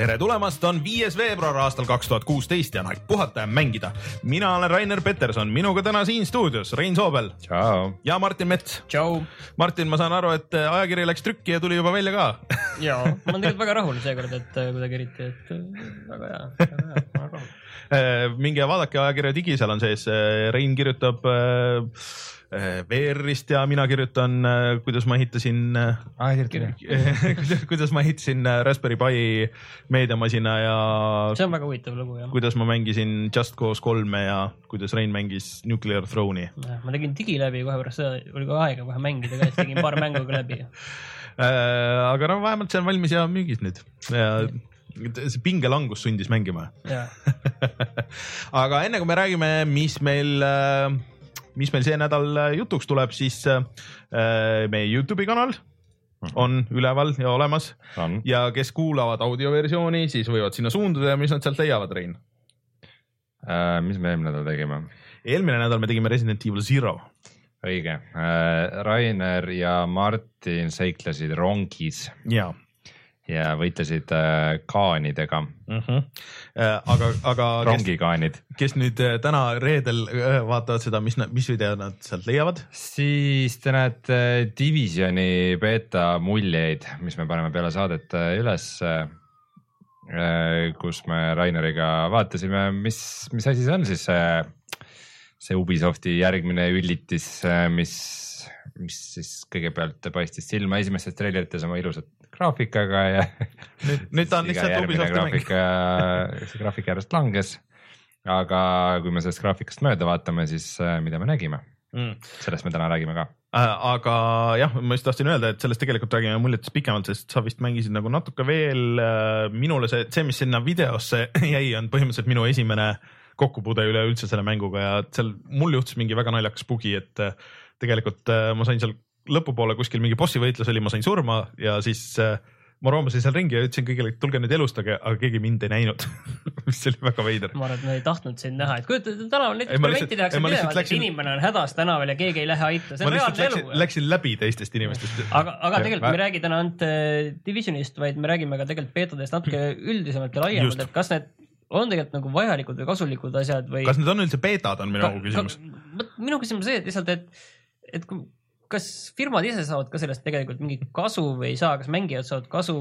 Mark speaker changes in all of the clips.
Speaker 1: tere tulemast, on viies veebruar aastal kaks tuhat kuusteist ja on aeg puhata ja mängida. mina olen Rainer Peterson, minuga täna siin stuudios Rein Soobel. Ja Martin Mets. Martin, ma saan aru, et äh, ajakiri läks trükki ja tuli juba välja ka.
Speaker 2: Ja, ma olen tegelikult väga rahul seekord, et äh, kuidagi eriti, et äh, väga hea, väga hea, ma olen rahul
Speaker 1: minge vaadake ajakirja digi, seal on sees, Rein kirjutab äh, VR-ist ja mina kirjutan, kuidas ma ehitasin
Speaker 3: ah,
Speaker 1: kuidas, kuidas ma ehitasin Raspberry Pi meediamasina ja.
Speaker 2: see on väga huvitav lugu jah.
Speaker 1: kuidas ma mängisin Just Cause kolme ja kuidas Rein mängis Nuclear Throne'i.
Speaker 2: ma tegin digi läbi kohe pärast seda, oli ka aega kohe mängida ka, siis tegin paar mängu ka läbi
Speaker 1: aga no vähemalt see on valmis ja müügis nüüd ja see pingelangus sundis mängima aga enne kui me räägime, mis meil äh, mis meil see nädal äh, jutuks tuleb, siis äh, meie Youtube'i kanal on üleval ja olemas
Speaker 3: on.
Speaker 1: ja kes kuulavad audioversiooni, siis võivad sinna suunduda ja mis nad sealt leiavad, Rein
Speaker 3: äh,? mis me eelmine nädal tegime?
Speaker 1: eelmine nädal me tegime Resident Evil Zero.
Speaker 3: õige äh,, Rainer ja Martin seiklesid rongis.
Speaker 1: ja
Speaker 3: ja võitlesid äh, kaanidega
Speaker 1: mm. -hmm. Aga, aga.
Speaker 3: rongikaanid.
Speaker 1: kes nüüd äh, täna reedel vaatavad seda, mis, mis video nad sealt leiavad?
Speaker 3: siis te näete Divisioni beeta muljeid, mis me paneme peale saadet üles äh,. kus me Raineriga vaatasime, mis, mis asi see on siis see, see Ubisofti järgmine üllitis, mis mis siis kõigepealt paistis silma esimestes treilerites oma ilusat graafikaga ja.
Speaker 1: nüüd, nüüd ta on lihtsalt Ubisofti mäng.
Speaker 3: see graafik järjest langes. aga kui me sellest graafikast mööda vaatame, siis äh, mida me nägime mm.? sellest me täna räägime ka
Speaker 1: äh,. aga jah, ma just tahtsin öelda, et sellest tegelikult räägime muljetest pikemalt, sest sa vist mängisid nagu natuke veel äh,. minule see, see, mis sinna videosse jäi, on põhimõtteliselt minu esimene kokkupuude üleüldse selle mänguga ja seal mul juhtus mingi väga naljakas bugi, et tegelikult ma sain seal lõpupoole kuskil mingi bossi võitlus oli, ma sain surma ja siis äh, ma roomasin seal ringi ja ütlesin kõigile, et tulge nüüd elustage, aga keegi mind ei näinud mis oli väga veider.
Speaker 2: ma arvan, et nad ei tahtnud sind näha, et kujuta ette, tänaval näiteks preventi tehakse pidevalt, et läksin... inimene on hädas tänaval ja keegi ei lähe aita, see on reaalne elu.
Speaker 1: Läksin läbi teistest inimestest.
Speaker 2: aga, aga tegelikult me ei räägi täna ainult äh, Divisionist, vaid me räägime ka tegelikult beetadest natuke üldisemalt ja laiemalt, et kas need on tegelikult nagu vajalikud või kasulikud asjad või.
Speaker 1: kas need on üldse beetad, on minu ka, küsimus.
Speaker 2: minu küsimus see, et lihtsalt, et, et kui kas firmad ise saavad ka sellest tegelikult mingit kasu või ei saa, kas mängijad saavad kasu,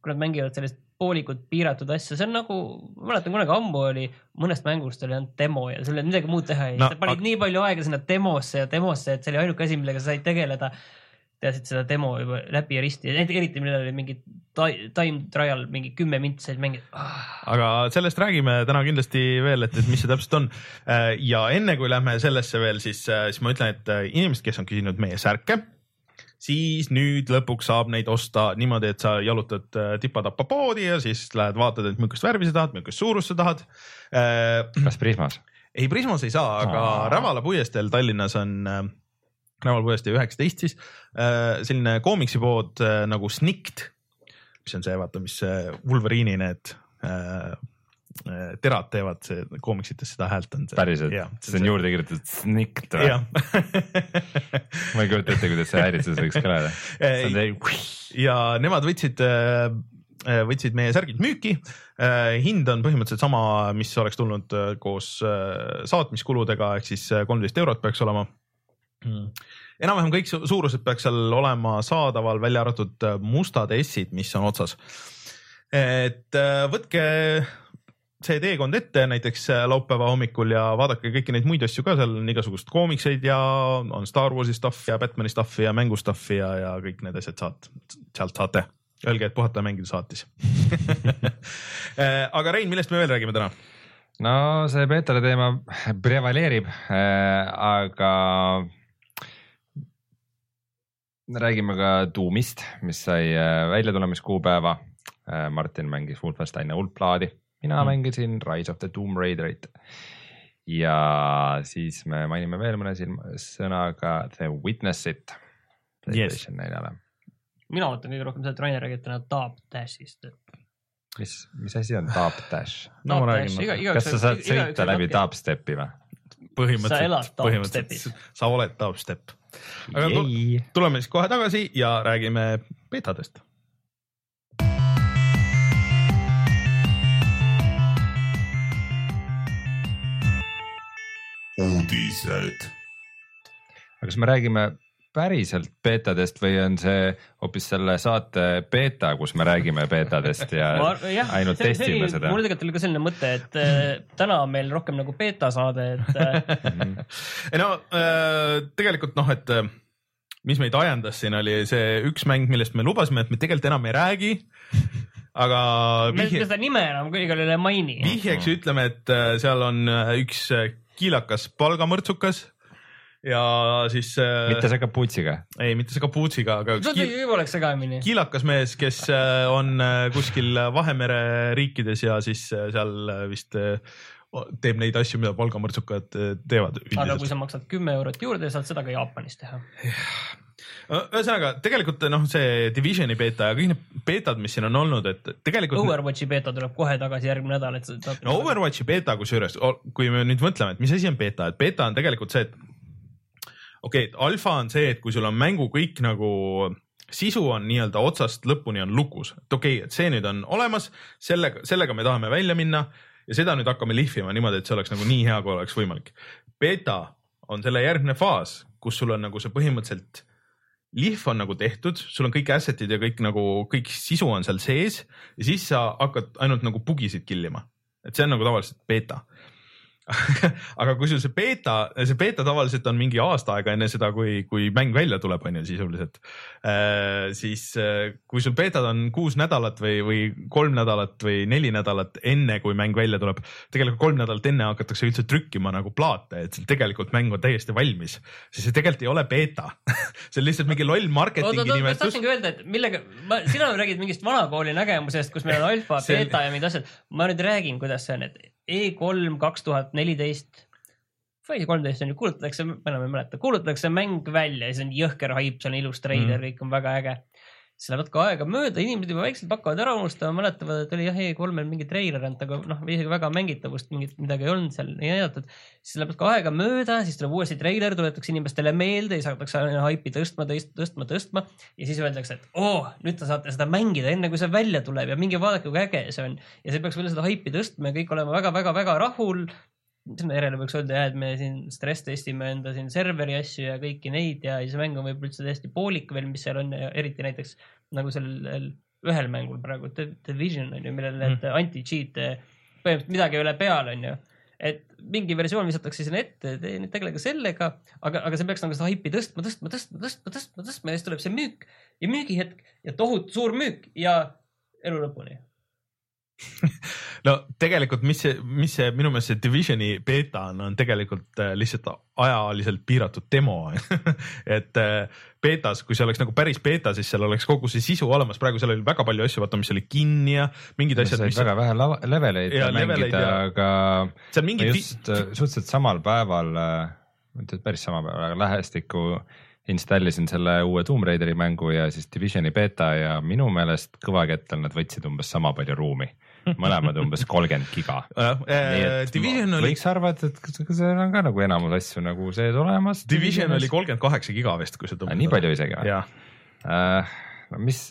Speaker 2: kui nad mängivad sellist poolikut piiratud asja, see on nagu, ma mäletan kunagi ammu oli mõnest mängust oli ainult demo ja seal ei olnud midagi muud teha ja no, sa panid aga... nii palju aega sinna demosse ja demosse, et see oli ainuke asi, millega sa said tegeleda teadsid seda demo juba läbi ja risti, eriti millal oli mingi time trial mingi kümme minti said mängida
Speaker 1: ah.. aga sellest räägime täna kindlasti veel, et, et mis see täpselt on. Äh, ja enne kui lähme sellesse veel, siis, äh, siis ma ütlen, et äh, inimesed, kes on küsinud meie särke, siis nüüd lõpuks saab neid osta niimoodi, et sa jalutad tipa-tapa poodi ja siis lähed vaatad, et millist värvi sa tahad, millist suurust sa tahad.
Speaker 3: kas Prismas?
Speaker 1: ei, Prismas ei saa, aga. Rävala puiesteel Tallinnas on Knaval uuesti üheksateist siis äh, selline koomiksipood äh, nagu Snikt, mis on see, vaata, mis Wolverine'i need äh, terad teevad, see koomiksites seda häält on.
Speaker 3: päriselt, see on juurde kirjutatud Snikt või? ma ei kujuta ette, kuidas see häiritses võiks kõlada.
Speaker 1: ja nemad võtsid võtsid meie särgid müüki. hind on põhimõtteliselt sama, mis oleks tulnud koos saatmiskuludega ehk siis kolmteist eurot peaks olema. Enam-vähem kõik suurused peaks seal olema saadaval, välja arvatud äh, mustad S-id, mis on otsas. et äh, võtke see teekond ette näiteks äh, laupäeva hommikul ja vaadake kõiki neid muid asju ka, seal on igasugust koomikseid ja on Star Warsi stuff ja Batman'i stuff'i ja mängu stuff'i ja, ja kõik need asjad saad, sealt saate. Öelge, et puhata ja mängida saatis aga Rein, millest me veel räägime täna?
Speaker 3: no see beetade teema prevaleerib äh,, aga räägime ka Doomist, mis sai äh, väljatulemiskuupäeva. Äh, Martin mängis Wolfensteini Ulplaadi, mina mm. mängisin Rise of the Tomb Raiderit. ja siis me mainime veel mõne sõnaga The Witnessit, Playstation neljale.
Speaker 2: mina ootan kõige rohkem seda, et Rainer räägib täna Top Dashist.
Speaker 3: mis, mis asi on Top Dash?
Speaker 1: no ma räägin,
Speaker 3: kas sa saad sõita läbi Dubstepi või?
Speaker 1: Põhimõtteliselt, põhimõtteliselt sa oled dubstep. aga tu- tuleme siis kohe tagasi ja räägime beetadest.
Speaker 4: uudised.
Speaker 3: aga kas me räägime päriselt beetadest või on see hoopis selle saate beeta, kus me räägime beetadest ja ainult testime seda
Speaker 2: mul? tegelikult oli ka selline mõte, et äh, täna on meil rohkem nagu beeta saade, et äh,
Speaker 1: ei no äh, tegelikult noh, et äh, mis meid ajendas siin oli see üks mäng, millest me lubasime, et me tegelikult enam ei räägi. aga
Speaker 2: me
Speaker 1: vihje,
Speaker 2: seda nime enam kõigil ei maini.
Speaker 1: vihjeks ütleme, et äh, seal on üks kiilakas palgamõrtsukas ja siis äh,
Speaker 3: mitte see kapuutsiga?
Speaker 1: ei, mitte see kapuutsiga, aga
Speaker 2: võib oleks segamini.
Speaker 1: kiilakas mees, kes äh, on äh, kuskil Vahemere riikides ja siis seal vist teeb neid asju, mida palgamõrtsukad teevad
Speaker 2: aga kui sa maksad kümme eurot juurde, saad seda ka Jaapanis teha.
Speaker 1: ühesõnaga tegelikult noh, see Divisioni beeta ja kõik need beetad, mis siin on olnud, et tegelikult
Speaker 2: Overwatchi beeta tuleb kohe tagasi järgmine nädal, et
Speaker 1: no Overwatchi beeta kusjuures, kui me nüüd mõtleme, et mis asi on beeta, et beeta on tegelikult see, et okei okay,, alfa on see, et kui sul on mängu kõik nagu sisu on nii-öelda otsast lõpuni on lukus, et okei okay,, et see nüüd on olemas, sellega, sellega me tahame välja minna ja seda nüüd hakkame lihvima niimoodi, et see oleks nagu nii hea, kui oleks võimalik. beeta on selle järgmine faas, kus sul on nagu see põhimõtteliselt lihv on nagu tehtud, sul on kõik asset'id ja kõik nagu kõik sisu on seal sees ja siis sa hakkad ainult nagu bugisid killima, et see on nagu tavaliselt beeta aga kui sul see beeta, see beeta tavaliselt on mingi aasta aega enne seda, kui, kui mäng välja tuleb, on ju sisuliselt äh,. siis äh, kui sul beetad on kuus nädalat või, või kolm nädalat või neli nädalat enne, kui mäng välja tuleb, tegelikult kolm nädalat enne hakatakse üldse trükkima nagu plaate, et tegelikult mäng on täiesti valmis, siis see tegelikult ei ole beeta see on lihtsalt mingi loll marketingi
Speaker 2: oota, ma
Speaker 1: nimetus.
Speaker 2: tahtsingi öelda, et millega, sina räägid mingist vanakooli nägemusest, kus meil on alfa, beeta ja mingid asjad. ma nüüd räägin, kuidas see on, et E3 kaks tuhat neliteist või kolmteist on ju, kuulutatakse, ma enam ei mäleta, kuulutatakse mäng välja ja see on jõhker haip, seal on ilus treiler mm., kõik on väga äge. Siis lähevad ka aega mööda, inimesed juba vaikselt hakkavad ära unustama, mäletavad, et oli jah E3-l mingi treiler olnud, aga noh, isegi väga mängitavust mingit midagi ei olnud seal ei näidatud. siis läheb ka aega mööda, siis tuleb uuesti treiler, tuletatakse inimestele meelde, siis hakatakse haipi tõstma, tõstma, tõstma ja siis öeldakse, et oo oh,, nüüd te saate seda mängida enne, kui see välja tuleb ja minge vaadake, kui äge see on. ja see peaks veel seda haipi tõstma ja kõik olema väga-väga-väga rahul järele võiks öelda jah, et me siin stress testime enda siin serveri asju ja kõiki neid ja siis mäng on võib-olla üldse täiesti poolik veel, mis seal on ja eriti näiteks nagu sellel ühel mängul praegu The Division on ju, millel need mm. anti-cheat'e põhimõtteliselt midagi ei ole peal, on ju. et mingi versioon visatakse sinna ette, te nüüd tegelege sellega, aga, aga see peaks nagu seda haipi tõstma, tõstma, tõstma, tõstma, tõstma, tõstma ja siis tuleb see müük ja müügihetk ja tohutu suur müük ja elu lõpuni.
Speaker 1: No tegelikult, mis see, mis see minu meelest see Divisioni beeta on, on tegelikult äh, lihtsalt ajaliselt piiratud demo et äh, beetas, kui see oleks nagu päris beeta, siis seal oleks kogu see sisu olemas, praegu seal oli väga palju asju, vaata, mis oli kinni ja mingid asjad,
Speaker 3: said
Speaker 1: mis
Speaker 3: väga vähe leveleid
Speaker 1: Ja
Speaker 3: mängida
Speaker 1: ja-,
Speaker 3: aga
Speaker 1: seal mingid
Speaker 3: just äh, suhteliselt samal päeval, mitte päris samal päeval, aga lähestikku installisin selle uue Tomb Raideri mängu ja siis Divisioni beeta ja minu meelest kõvakettal nad võtsid umbes sama palju ruumi, mõlemad umbes kolmkümmend giga.
Speaker 1: äh, äh, Division oli,
Speaker 3: võiks arvata, et seal on ka nagu enamus asju nagu sees olemas.
Speaker 1: Division oli kolmkümmend kaheksa giga vist, kui sa
Speaker 3: nii palju isegi või? äh, no mis,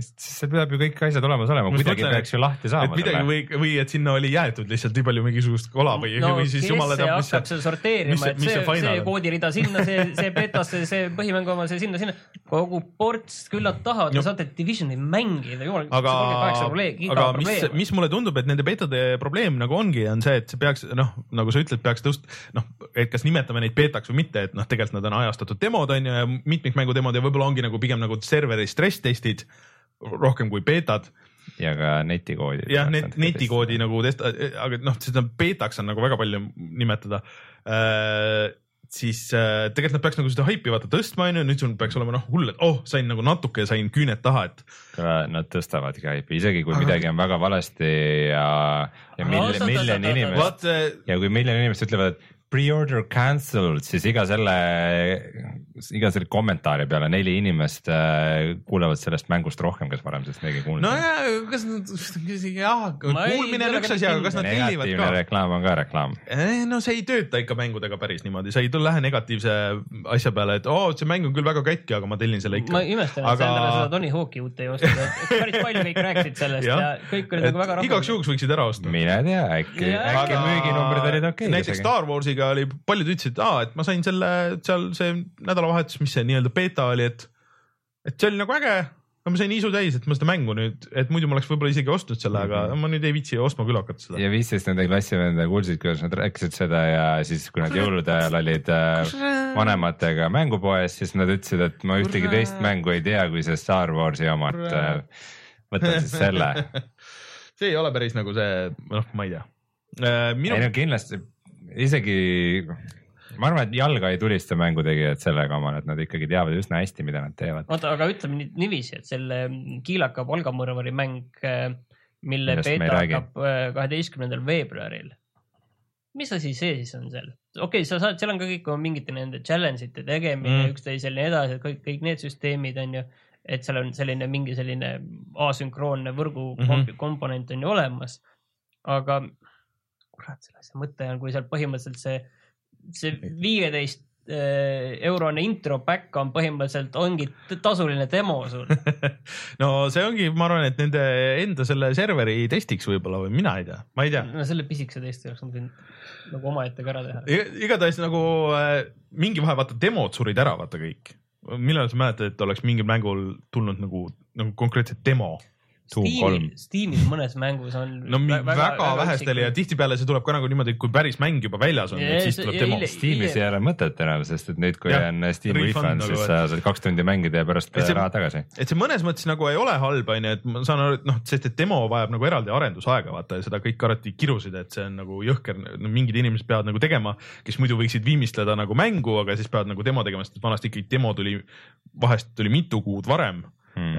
Speaker 3: seal peab ju kõik asjad olemas olema, kuidagi
Speaker 1: mõtlen,
Speaker 3: peaks ju lahti
Speaker 1: et
Speaker 3: saama
Speaker 1: midagi või, või et sinna oli jäetud lihtsalt nii palju mingisugust kola või
Speaker 2: no
Speaker 1: või siis jumala
Speaker 2: see
Speaker 1: teab, mis
Speaker 2: hakkab seda sorteerima,
Speaker 1: mis see-
Speaker 2: et
Speaker 1: mis
Speaker 2: see,
Speaker 1: see
Speaker 2: see, see koodirida sinna, see, see betasse, see põhimängu oma, see sinna, sinna. kogu ports, küll nad tahavad,
Speaker 1: No.
Speaker 2: te saate Divisioni mängida, jumal.
Speaker 1: aga, aga mis, mis mulle tundub, et nende betade probleem nagu ongi, on see, et see peaks noh, nagu sa ütled, peaks tõust-, noh, et kas nimetame neid betaks või mitte, et noh, tegelikult nad on ajastatud demod on ju ja mitmikmängu demod ja võib-olla ongi nagu pigem nagu serveri stress testid rohkem kui betad
Speaker 3: ja ka netikoodi.
Speaker 1: jah, net, netikoodi nagu test, aga noh, seda betaks on nagu väga palju nimetada äh,. siis äh, tegelikult nad peaks nagu seda haipi vaata tõstma onju, nüüd sul peaks olema noh hull, et oh, sain nagu natuke sain küüned taha, et
Speaker 3: Nad tõstavadki haipi, isegi kui
Speaker 1: Aga-
Speaker 3: midagi on väga valesti ja, ja miljon, miljon inimest
Speaker 1: vaat äh,
Speaker 3: ja kui miljon inimest ütlevad, et pre-order cancelled, siis iga selle, iga selle kommentaari peale neli inimest äh, kuulevad sellest mängust rohkem, kes varem sellest midagi kuulnud
Speaker 1: no
Speaker 3: ei ole.
Speaker 1: ja kas nad, jah, kuulmine on üks asi, aga kas nad tellivad
Speaker 3: negatiivne
Speaker 1: ka?
Speaker 3: reklaam on ka reklaam.
Speaker 1: no see ei tööta ikka mängudega päris niimoodi, sa ei tule- lähe negatiivse asja peale, et oo, see mäng on küll väga katki, aga ma tellin selle ikka
Speaker 2: ma. imestan, et
Speaker 1: Aga-
Speaker 2: sa endale seda Tony Hawk'i uut ei ostnud, et päris palju kõik rääkisid sellest
Speaker 1: Jah.
Speaker 2: ja kõik olid nagu väga rahul.
Speaker 1: igaks juhuks võiksid ära osta.
Speaker 3: mine tea, äkki, äkki
Speaker 1: Aga
Speaker 3: müüginumbrid olid okei okay,.
Speaker 1: näiteks Star Warsiga oli, paljud ütlesid, et aa, et ma sain selle seal see nädalavahetus, mis see nii-öelda beeta oli, et, et see oli nagu äge. aga ma sain isu täis, et ma seda mängu nüüd, et muidu ma oleks võib-olla isegi ostnud selle, aga
Speaker 3: Mhm.
Speaker 1: ma nüüd ei viitsi ostma küll hakata seda.
Speaker 3: ja viisteist nende klassivenda kuulsid, kuidas nad rääkisid seda ja siis, kui nad jõulude ajal olid äh, vanematega mängupoes, siis nad ütlesid, et ma ühtegi teist mängu ei tea, kui see Star Warsi oma, et äh, võtan siis selle.
Speaker 1: see ei ole päris nagu see, noh, ma ei tea. minu
Speaker 3: ei no kindlasti isegi ma arvan, et jalga ei tulista mängutegijad sellega omale, et nad ikkagi teavad üsna hästi, mida nad teevad.
Speaker 2: oota, aga ütleme nüüd niiviisi, et selle kiilaka palgamõrvari mäng, mille
Speaker 3: Millest
Speaker 2: beeta hakkab äh, kaheteistkümnendal veebruaril. mis asi see siis on seal? okei okay,, sa saad, seal on ka kõik mingite nende challenge ite tegemine
Speaker 1: Mm.
Speaker 2: mm., üksteisel ja nii edasi, kõik, kõik need süsteemid on ju. et seal on selline mingi selline asünkroonne võrgu mm. -hmm. komponent on ju olemas. aga kurat, selle asja mõte on, kui seal põhimõtteliselt see, see viieteist eh, eurone intro back on põhimõtteliselt ongi tasuline demo sul.
Speaker 1: no see ongi, ma arvan, et nende enda selle serveri testiks võib-olla või mina ei tea, ma ei tea.
Speaker 2: no selle pisikese testi oleks nad võinud nagu omaette ka ära teha.
Speaker 1: igatahes nagu äh, mingi vahe, vaata demod surid ära, vaata kõik. millal sa mäletad, et oleks mingil mängul tulnud nagu, nagu konkreetselt demo?
Speaker 2: Steamil, Steamil mõnes mängus on.
Speaker 1: no väga, väga, väga vähestel ja tihtipeale see tuleb ka nagu niimoodi, kui päris mäng juba väljas on,
Speaker 2: Ja
Speaker 1: siis tuleb
Speaker 2: ja
Speaker 1: demo.
Speaker 3: Steamis ei ole mõtet enam, sest et nüüd, kui
Speaker 1: Jah,
Speaker 3: on Steam
Speaker 1: refund
Speaker 3: siis sa saad kaks tundi mängida ja pärast
Speaker 1: see-
Speaker 3: raha tagasi.
Speaker 1: et see mõnes mõttes nagu ei ole halb, onju, et ma saan aru, et noh, sest et demo vajab nagu eraldi arendusaega, vaata ja seda kõik alati kirusid, et see on nagu jõhker, mingid inimesed peavad nagu tegema, kes muidu võiksid viimistleda nagu mängu, aga siis peavad nagu demo tegema, sest et vanasti ikkagi demo tuli, vahest tuli mitu kuud varem
Speaker 3: Hmm.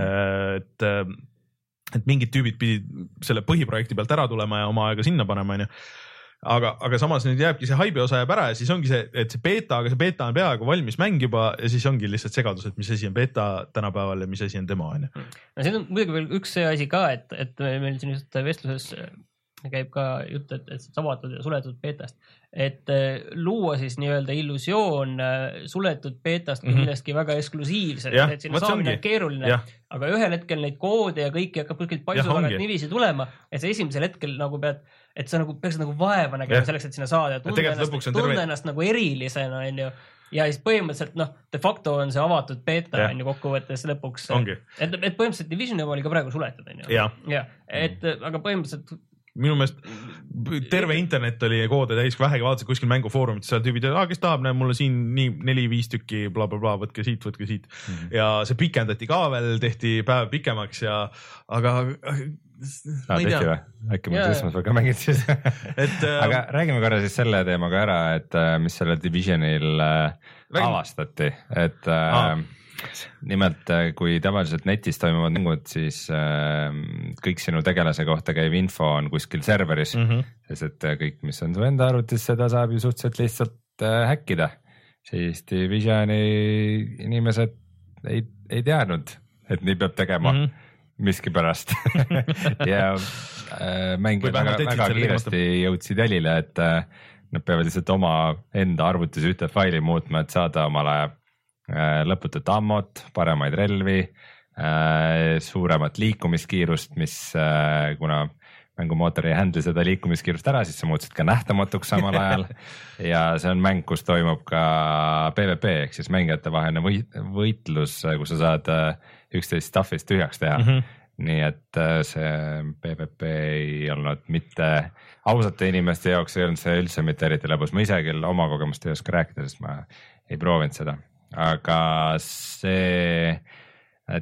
Speaker 1: et, et mingid tüübid pidid selle põhiprojekti pealt ära tulema ja oma aega sinna panema, onju. aga, aga samas nüüd jääbki see haibi osa jääb ära ja siis ongi see, et see beeta, aga see beeta on peaaegu valmis mäng juba ja siis ongi lihtsalt segadus, et mis asi on beeta tänapäeval ja mis asi on demo, onju.
Speaker 2: no siin on muidugi veel üks see asi ka, et, et meil siin just vestluses käib ka jutt, et, et avatud ja suletud beetast, et äh, luua siis nii-öelda illusioon äh, suletud beetast kui
Speaker 1: Mhm.
Speaker 2: millestki väga eksklusiivsest, et sinna saamine on keeruline aga ühel hetkel neid koode ja kõiki hakkab kuskilt paisu tagant niiviisi tulema, et sa esimesel hetkel nagu pead, et sa nagu peaksid nagu vaeva nägema selleks, et sinna saada ja tunda ennast
Speaker 1: on
Speaker 2: tunda ennast nagu erilisena, onju. ja siis põhimõtteliselt noh, de facto on see avatud beeta
Speaker 1: Jah.
Speaker 2: onju kokkuvõttes lõpuks.
Speaker 1: ongi,
Speaker 2: et, et põhimõtteliselt Division oli ka praegu suletud onju.
Speaker 1: jah.
Speaker 2: jah, et aga põhimõtteliselt
Speaker 1: minu meelest terve internet oli koode täis, kui vähegi vaatasid kuskil mängufoorumites, seal tüübid, kes tahab, näe mulle siin nii neli-viis tükki blablabla, võtke siit, võtke siit mm. -hmm. ja see pikendati ka veel, tehti päev pikemaks ja, aga ei
Speaker 3: tehti või? äkki ma esmaspäeval ka mängin siis
Speaker 1: et äh,
Speaker 3: aga räägime korra siis selle teemaga ära, et äh, mis sellel Divisionil äh, avastati, et äh,
Speaker 1: Aa.
Speaker 3: Nimelt äh, kui tavaliselt netis toimuvad mängud, siis äh, kõik sinu tegelase kohta käiv info on kuskil serveris mm,
Speaker 1: mm
Speaker 3: -hmm. sest et äh, kõik, mis on su enda arvutis, seda saab ju suhteliselt lihtsalt äh, häkkida. siis Divisioni inimesed ei, ei teadnud, et nii peab tegema mm. -hmm. miskipärast ja äh, mängijad väga, väga kiiresti jõudsid jälile, et äh, nad peavad lihtsalt oma enda arvutis ühte faili muutma, et saada omale lõputut ammot, paremaid relvi äh,, suuremat liikumiskiirust, mis äh, kuna mängumootor ei handle seda liikumiskiirust ära, siis sa muutusid ka nähtamatuks samal ajal. ja see on mäng, kus toimub ka PVP ehk siis mängijatevaheline võit-, võitlus, kus sa saad äh, üksteist stuff'ist tühjaks teha mm. -hmm nii et äh, see PVP ei olnud mitte ausate inimeste jaoks ei olnud see üldse mitte eriti lõbus, ma ise küll oma kogemust ei oska rääkida, sest ma ei proovinud seda, aga see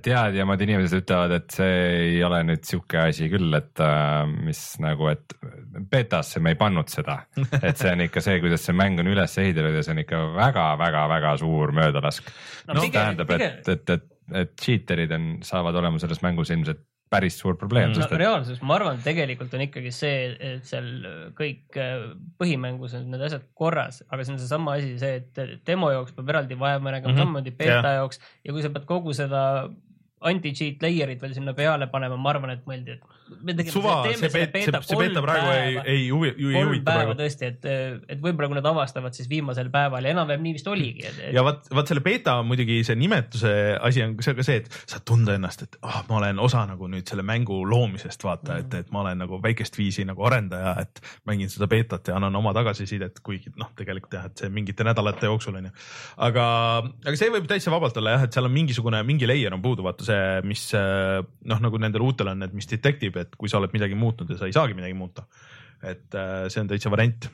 Speaker 3: teadjamad inimesed ütlevad, et see ei ole nüüd sihuke asi küll, et äh, mis nagu, et betasse me ei pannud seda, et see on ikka see, kuidas see mäng on üles ehitatud ja see on ikka väga-väga-väga suur möödalask
Speaker 2: No
Speaker 3: no,. mis
Speaker 2: pigem-
Speaker 3: tähendab, et, et, et, et cheater'id on, saavad olema selles mängus ilmselt päris suur probleem
Speaker 1: Mm.
Speaker 2: no
Speaker 3: et
Speaker 2: reaalsus, ma arvan, tegelikult on ikkagi see, et seal kõik äh, põhimängus on need asjad korras, aga see on seesama asi, see, et demo jaoks peab eraldi vaeva nägema mm. -hmm., samamoodi beeta jaoks ja kui sa pead kogu seda anti-cheat layer'it veel sinna peale panema, ma arvan, et mõeldi, et me tegime
Speaker 1: suva, see beeta, see beeta praegu ei, ei huvi, ei huvita praegu.
Speaker 2: tõesti, et, et võib-olla kui nad avastavad, siis viimasel päeval ja enam-vähem nii vist oligi, et,
Speaker 1: ja vaat, vaat selle beeta muidugi see nimetuse asi on see ka see, et saad tunda ennast, et oh, ma olen osa nagu nüüd selle mängu loomisest, vaata, et, et ma olen nagu väikest viisi nagu arendaja, et mängin seda beetat ja annan oma tagasisidet, kuigi noh, tegelikult jah, et see mingite nädalate jooksul on ju. aga, aga see võib täitsa vabalt olla jah, et seal on mingisugune, mingi layer on puudu, vaata see, mis äh, noh, nagu nendel uutel on need, mis detect ib, et kui sa oled midagi muutnud ja sa ei saagi midagi muuta. et äh, see on täitsa variant.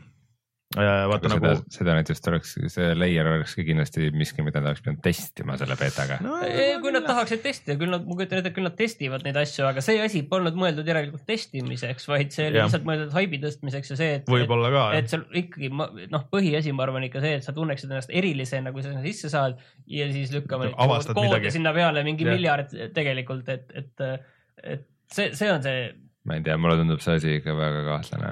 Speaker 1: Vaata nagu
Speaker 3: seda, näiteks oleks, see layer oleks ka kindlasti miski, mida nad oleks pidanud testima selle beetaga no..
Speaker 2: Kui nad tahaksid testida, küll nad, ma kujutan ette, küll nad testivad neid asju, aga see asi polnud mõeldud järelikult testimiseks, vaid see oli lihtsalt mõeldud haibi tõstmiseks ja see, et,
Speaker 1: võib-olla ka
Speaker 2: et seal ikkagi noh, põhiasi, ma arvan ikka see, et sa tunneksid ennast erilisena, kui sa sinna sisse saad ja siis lükkame
Speaker 1: midagi.
Speaker 2: sinna peale mingi
Speaker 1: Jah.
Speaker 2: miljard tegelikult, et, et, et see, see on see
Speaker 3: ma ei tea, mulle tundub see asi ikka väga kahtlane.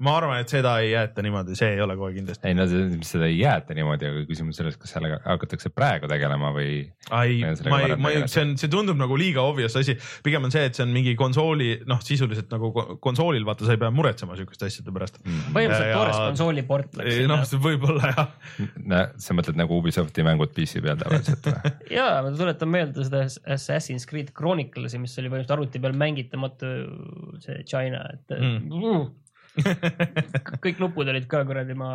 Speaker 1: Ma arvan, et seda ei jäeta niimoodi, see ei ole kohe kindlasti.
Speaker 3: ei no seda ei jäeta niimoodi, aga küsimus selles, kas sellega hakatakse praegu tegelema või
Speaker 1: ei
Speaker 3: Ja,
Speaker 1: ma ei, ma ei, see on, see tundub nagu liiga obvious asi, pigem on see, et see on mingi konsooli, noh, sisuliselt nagu ko- konsoolil vaata, sa ei pea muretsema siukeste asjade pärast.
Speaker 3: mm.
Speaker 2: põhimõtteliselt
Speaker 1: Ja-
Speaker 2: toores konsooli port läks
Speaker 1: noh võib-olla jah,
Speaker 3: no,? sa mõtled nagu Ubisofti mängud PC peal tavaliselt või?
Speaker 2: ja ma tuletan meelde seda Assassin's Creed Chronicles'i, mis oli põhimõtteliselt arvuti peal mängitamatu see China, et mm. kõik nupud olid ka kuradi ma,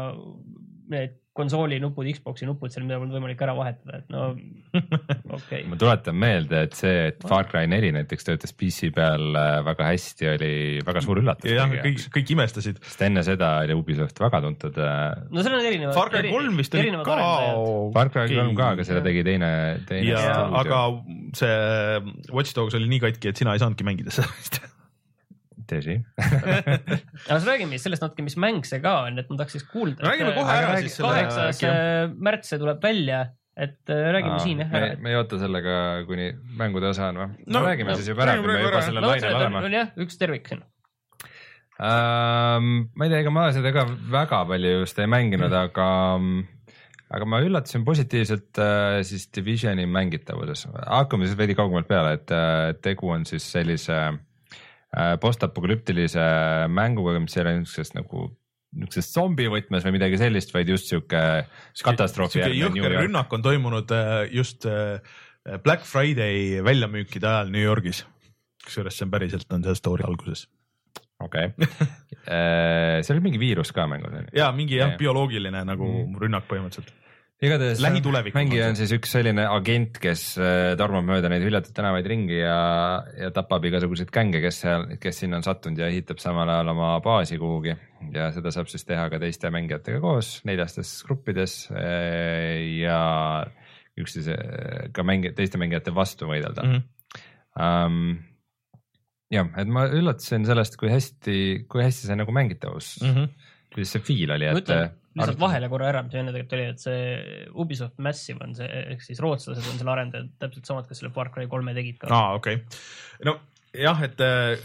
Speaker 2: need konsooli nupud, Xbox'i nupud seal, mida polnud võimalik ära vahetada, et no okei
Speaker 3: ma tuletan meelde, et see, et Far Cry neli näiteks töötas PC peal äh, väga hästi, oli väga suur üllatus
Speaker 1: jah, kõik kõik imestasid.
Speaker 3: sest enne seda oli Ubisoft väga tuntud äh,.
Speaker 2: no seal on erinevad.
Speaker 1: Far Cry kolm vist oli ka.
Speaker 3: Far Cry kolm ka, aga seda tegi teine, teine
Speaker 1: aga see Watch Dogs oli nii katki, et sina ei saanudki mängida seda vist.
Speaker 3: tõsi.
Speaker 2: aga siis räägime siis sellest natuke, mis mäng see ka on, et ma tahaks siis kuulda.
Speaker 1: räägime kohe ära siis
Speaker 2: kaheksas märts see tuleb välja, et äh, räägime siin jah
Speaker 3: me
Speaker 2: ära.,
Speaker 3: me ei oota sellega, kuni mängude osa on või?
Speaker 1: No,
Speaker 3: no räägime
Speaker 1: no,
Speaker 3: siis juba ära, kui me juba
Speaker 1: ära.
Speaker 3: sellel
Speaker 2: no
Speaker 3: lainel oleme.
Speaker 2: on jah, üks tervik siin.
Speaker 3: Ähm, ma ei tea, ega ma seda ka väga palju just ei mänginud, aga, aga ma üllatasin positiivselt äh, siis Divisioni mängitavuses. hakkame siis veidi kaugemalt peale, et äh, tegu on siis sellise äh, postapokalüptilise mänguga, mis ei ole niisugusest nagu niisuguses zombi võtmes või midagi sellist, vaid just sihuke katastroofi
Speaker 1: jõhker rünnak on toimunud äh, just äh, Black Friday väljamüükide ajal New Yorgis. kusjuures see on päriselt on see story alguses
Speaker 3: okei, seal oli mingi viirus ka mängus.
Speaker 1: ja mingi jah bioloogiline nagu
Speaker 3: mm.
Speaker 1: rünnak põhimõtteliselt.
Speaker 3: Igatahes mängija on siis üks selline agent, kes äh, tormab mööda neid hüljatud tänavaid ringi ja, ja tapab igasuguseid gänge, kes seal, kes sinna on sattunud ja ehitab samal ajal oma baasi kuhugi ja seda saab siis teha ka teiste mängijatega koos neljastes gruppides äh, ja üksteise ka mängi-, teiste mängijate vastu võidelda
Speaker 1: Mm
Speaker 3: mm.
Speaker 1: -hmm.
Speaker 3: Um, jah, et ma üllatasin sellest, kui hästi, kui hästi see nagu mängitavus mm,
Speaker 1: Mm
Speaker 3: -hmm. kuidas see feel oli, et.
Speaker 2: Lihtsalt vahele korra ära, mis enne tegelikult oli, et see Ubisoft Massive on see, ehk siis rootslased on selle arendajad, täpselt samad, kes selle Far Cry kolme tegid ka.
Speaker 1: aa, okei okay.. no jah, et,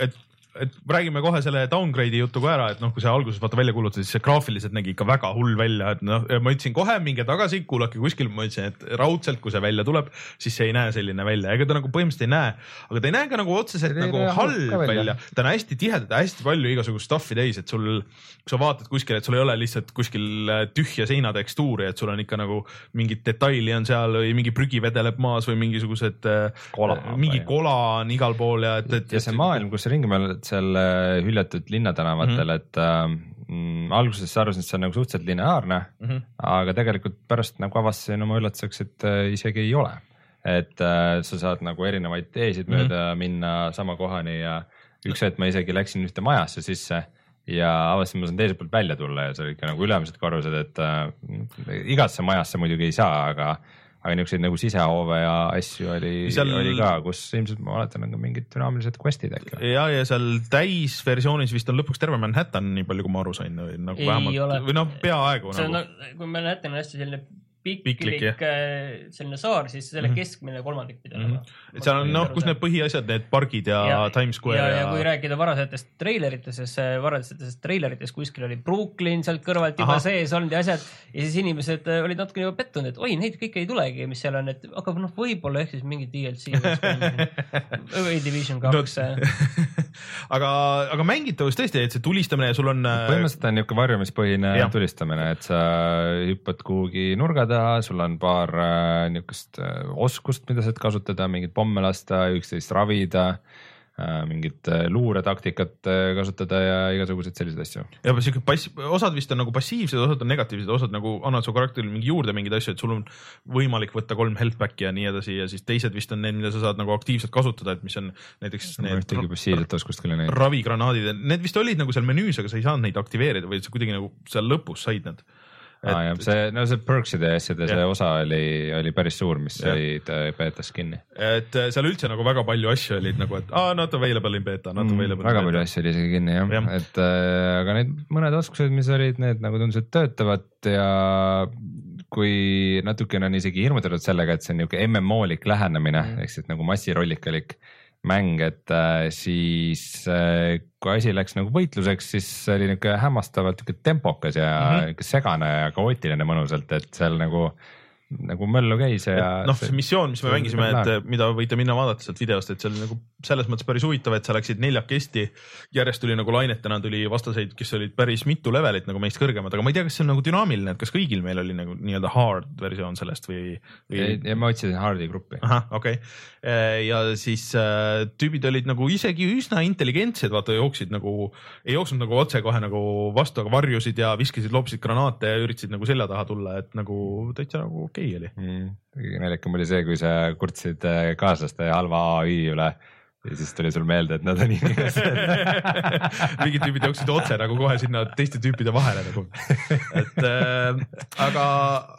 Speaker 1: et, et räägime kohe selle downgrade'i jutu ka ära, et noh, kui see alguses vaata välja kuulutati, siis see graafiliselt nägi ikka väga hull välja, et noh, ma ütlesin kohe minge tagasi, kuulake kuskil, ma ütlesin, et raudselt, kui see välja tuleb, siis see ei näe selline välja, ega ta nagu põhimõtteliselt ei näe, aga ta ei näe ka nagu otseselt nagu
Speaker 3: halb välja.
Speaker 1: välja, ta on hästi tihedalt, hästi palju igasugust stuff'i täis, et sul, kui sa vaatad kuskil, et sul ei ole lihtsalt kuskil äh, tühja seina tekstuuri, et sul on ikka nagu mingit detaili on seal või mingi prügi vedeleb maas või mingisugused äh,
Speaker 3: Kola
Speaker 1: mingi kola on igal pool ja et, et.
Speaker 3: ja see maailm, kus ringi mõtled seal hüljatud linnatänavatel mm, -hmm. et äh, mm, alguses sa arvasid, et see on nagu suhteliselt lineaarne mm,
Speaker 1: Mhm.
Speaker 3: aga tegelikult pärast nagu avastasin oma üllatuseks, et äh, isegi ei ole. et äh, sa saad nagu erinevaid teesid
Speaker 1: Mhm.
Speaker 3: mööda minna sama kohani ja üks hetk ma isegi läksin ühte majasse sisse ja avastasin, ma saan teiselt poolt välja tulla ja see oli ikka nagu ülemised korrused, et äh, igasse majasse muidugi ei saa, aga aga niisuguseid nagu sisehoove ja asju oli
Speaker 1: Seal-
Speaker 3: oli ka, kus ilmselt ma oletan, on ka mingid dünaamilised quest'id äkki.
Speaker 1: ja, ja seal täisversioonis vist on lõpuks terve Manhattan, nii palju kui ma aru sain või nagu
Speaker 2: Ei
Speaker 1: vähemalt
Speaker 2: ole.
Speaker 1: või noh, peaaegu
Speaker 2: see on
Speaker 1: nagu.
Speaker 2: nagu, kui Manhattan on hästi selline
Speaker 1: Piklik,
Speaker 2: piklik äh, selline saar, siis selle
Speaker 1: Mhm.
Speaker 2: keskmine kolmandik pidi
Speaker 1: Mhm.
Speaker 2: olema.
Speaker 1: et seal on noh, kus need põhiasjad, need pargid ja, Times Square
Speaker 2: ja,
Speaker 1: ja,
Speaker 2: ja kui rääkida varasematest treileritest, siis äh, varasematest treilerites kuskil oli Brooklyn sealt kõrvalt juba
Speaker 1: Ahah.
Speaker 2: sees olnud ja asjad ja siis inimesed äh, olid natukene juba pettunud, et oi, neid kõike ei tulegi, mis seal on, et aga noh, võib-olla ehk siis mingi DLC või Division kaks äh,
Speaker 1: aga, aga mängitavus tõesti, et see tulistamine, sul on.
Speaker 3: põhimõtteliselt on niisugune varjumispõhine
Speaker 1: Jah.
Speaker 3: tulistamine, et sa hüppad kuhugi nurga taha, sul on paar äh, niisugust äh, oskust, mida saad kasutada, mingeid pomme lasta, üksteist ravida, mingit äh, luuretaktikat äh, kasutada ja igasuguseid selliseid asju.
Speaker 1: ja siuke pass, osad vist on nagu passiivsed, osad on negatiivsed, osad nagu annavad su karakterile mingi juurde mingeid asju, et sul on võimalik võtta kolm health back'i ja nii edasi ja siis teised vist on need, mida sa saad nagu aktiivselt kasutada, et mis on näiteks
Speaker 3: ma
Speaker 1: need
Speaker 3: ühtegi passiivset oskust küll ei näinud.
Speaker 1: ravigranaadid, need vist olid nagu seal menüüs, aga sa ei saanud neid aktiveerida või sa kuidagi nagu seal lõpus said need.
Speaker 3: aa jah, see, no see perks'ide ja asjade see osa oli, oli päris suur, mis jäid äh, beetas kinni.
Speaker 1: et äh, seal üldse nagu väga palju asju olid nagu, et aa, not available in beta, not available.
Speaker 3: Mm, väga palju asju oli isegi kinni jah ja., et äh, aga need mõned oskused, mis olid, need nagu tundusid töötavad ja kui natukene on isegi hirmutatud sellega, et see on niisugune MMO-lik lähenemine
Speaker 2: Mm.
Speaker 3: mm. ehk siis nagu massirollikelik mäng, et äh, siis äh, kui asi läks nagu võitluseks, siis oli niisugune hämmastavalt niisugune tempokas ja mm. -hmm. segane ja kaootiline mõnusalt, et seal nagu, nagu möllu käis ja.
Speaker 1: noh, see missioon, mis me mängisime, et mida võite minna vaadata sealt videost, et see oli nagu selles mõttes päris huvitav, et sa läksid neljakesti. järjest tuli nagu lainetena tuli vastaseid, kes olid päris mitu levelit nagu meist kõrgemad, aga ma ei tea, kas see on nagu dünaamiline, et kas kõigil meil oli nagu nii-öelda hard versioon sellest või, või...?
Speaker 3: ja ma otsisin Hardi gruppi.
Speaker 1: ahah, okei okay.. ja siis äh, tüübid olid nagu isegi üsna intelligentsed, vaata jooksid nagu, ei jooksnud nagu otsekohe nagu vastu, aga varjusid ja viskasid, loopisid granaate ja üritasid nagu selja taha tulla, et nagu täitsa nagu okei okay oli.
Speaker 3: mm.. kõige naljakam oli see, kui sa kurtsid äh, kaaslaste halva ai üle ja siis tuli sul meelde, et nad on inimesed.
Speaker 1: mingid tüübid jooksid otse nagu kohe sinna teiste tüüpide vahele nagu, et äh, aga,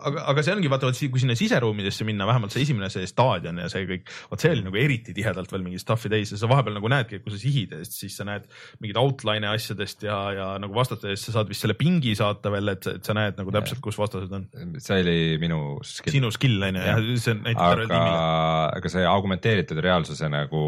Speaker 1: aga, aga see ongi vaata, kui sinna siseruumidesse minna, vähemalt see esimene, see staadion ja see kõik, vot see oli nagu eriti tihedalt veel mingi stuff'i täis ja sa vahepeal nagu näedki, kui sa sihid ja siis sa näed mingeid outline'e asjadest ja, ja nagu vastaste eest sa saad vist selle pingi saata veel, et, et sa näed nagu täpselt, kus vastased on.
Speaker 3: see oli minu skill.
Speaker 1: sinu skill on ju ja see näitab tervele
Speaker 3: aga
Speaker 1: tiimile.,
Speaker 3: aga see augmenteeritud reaalsuse nagu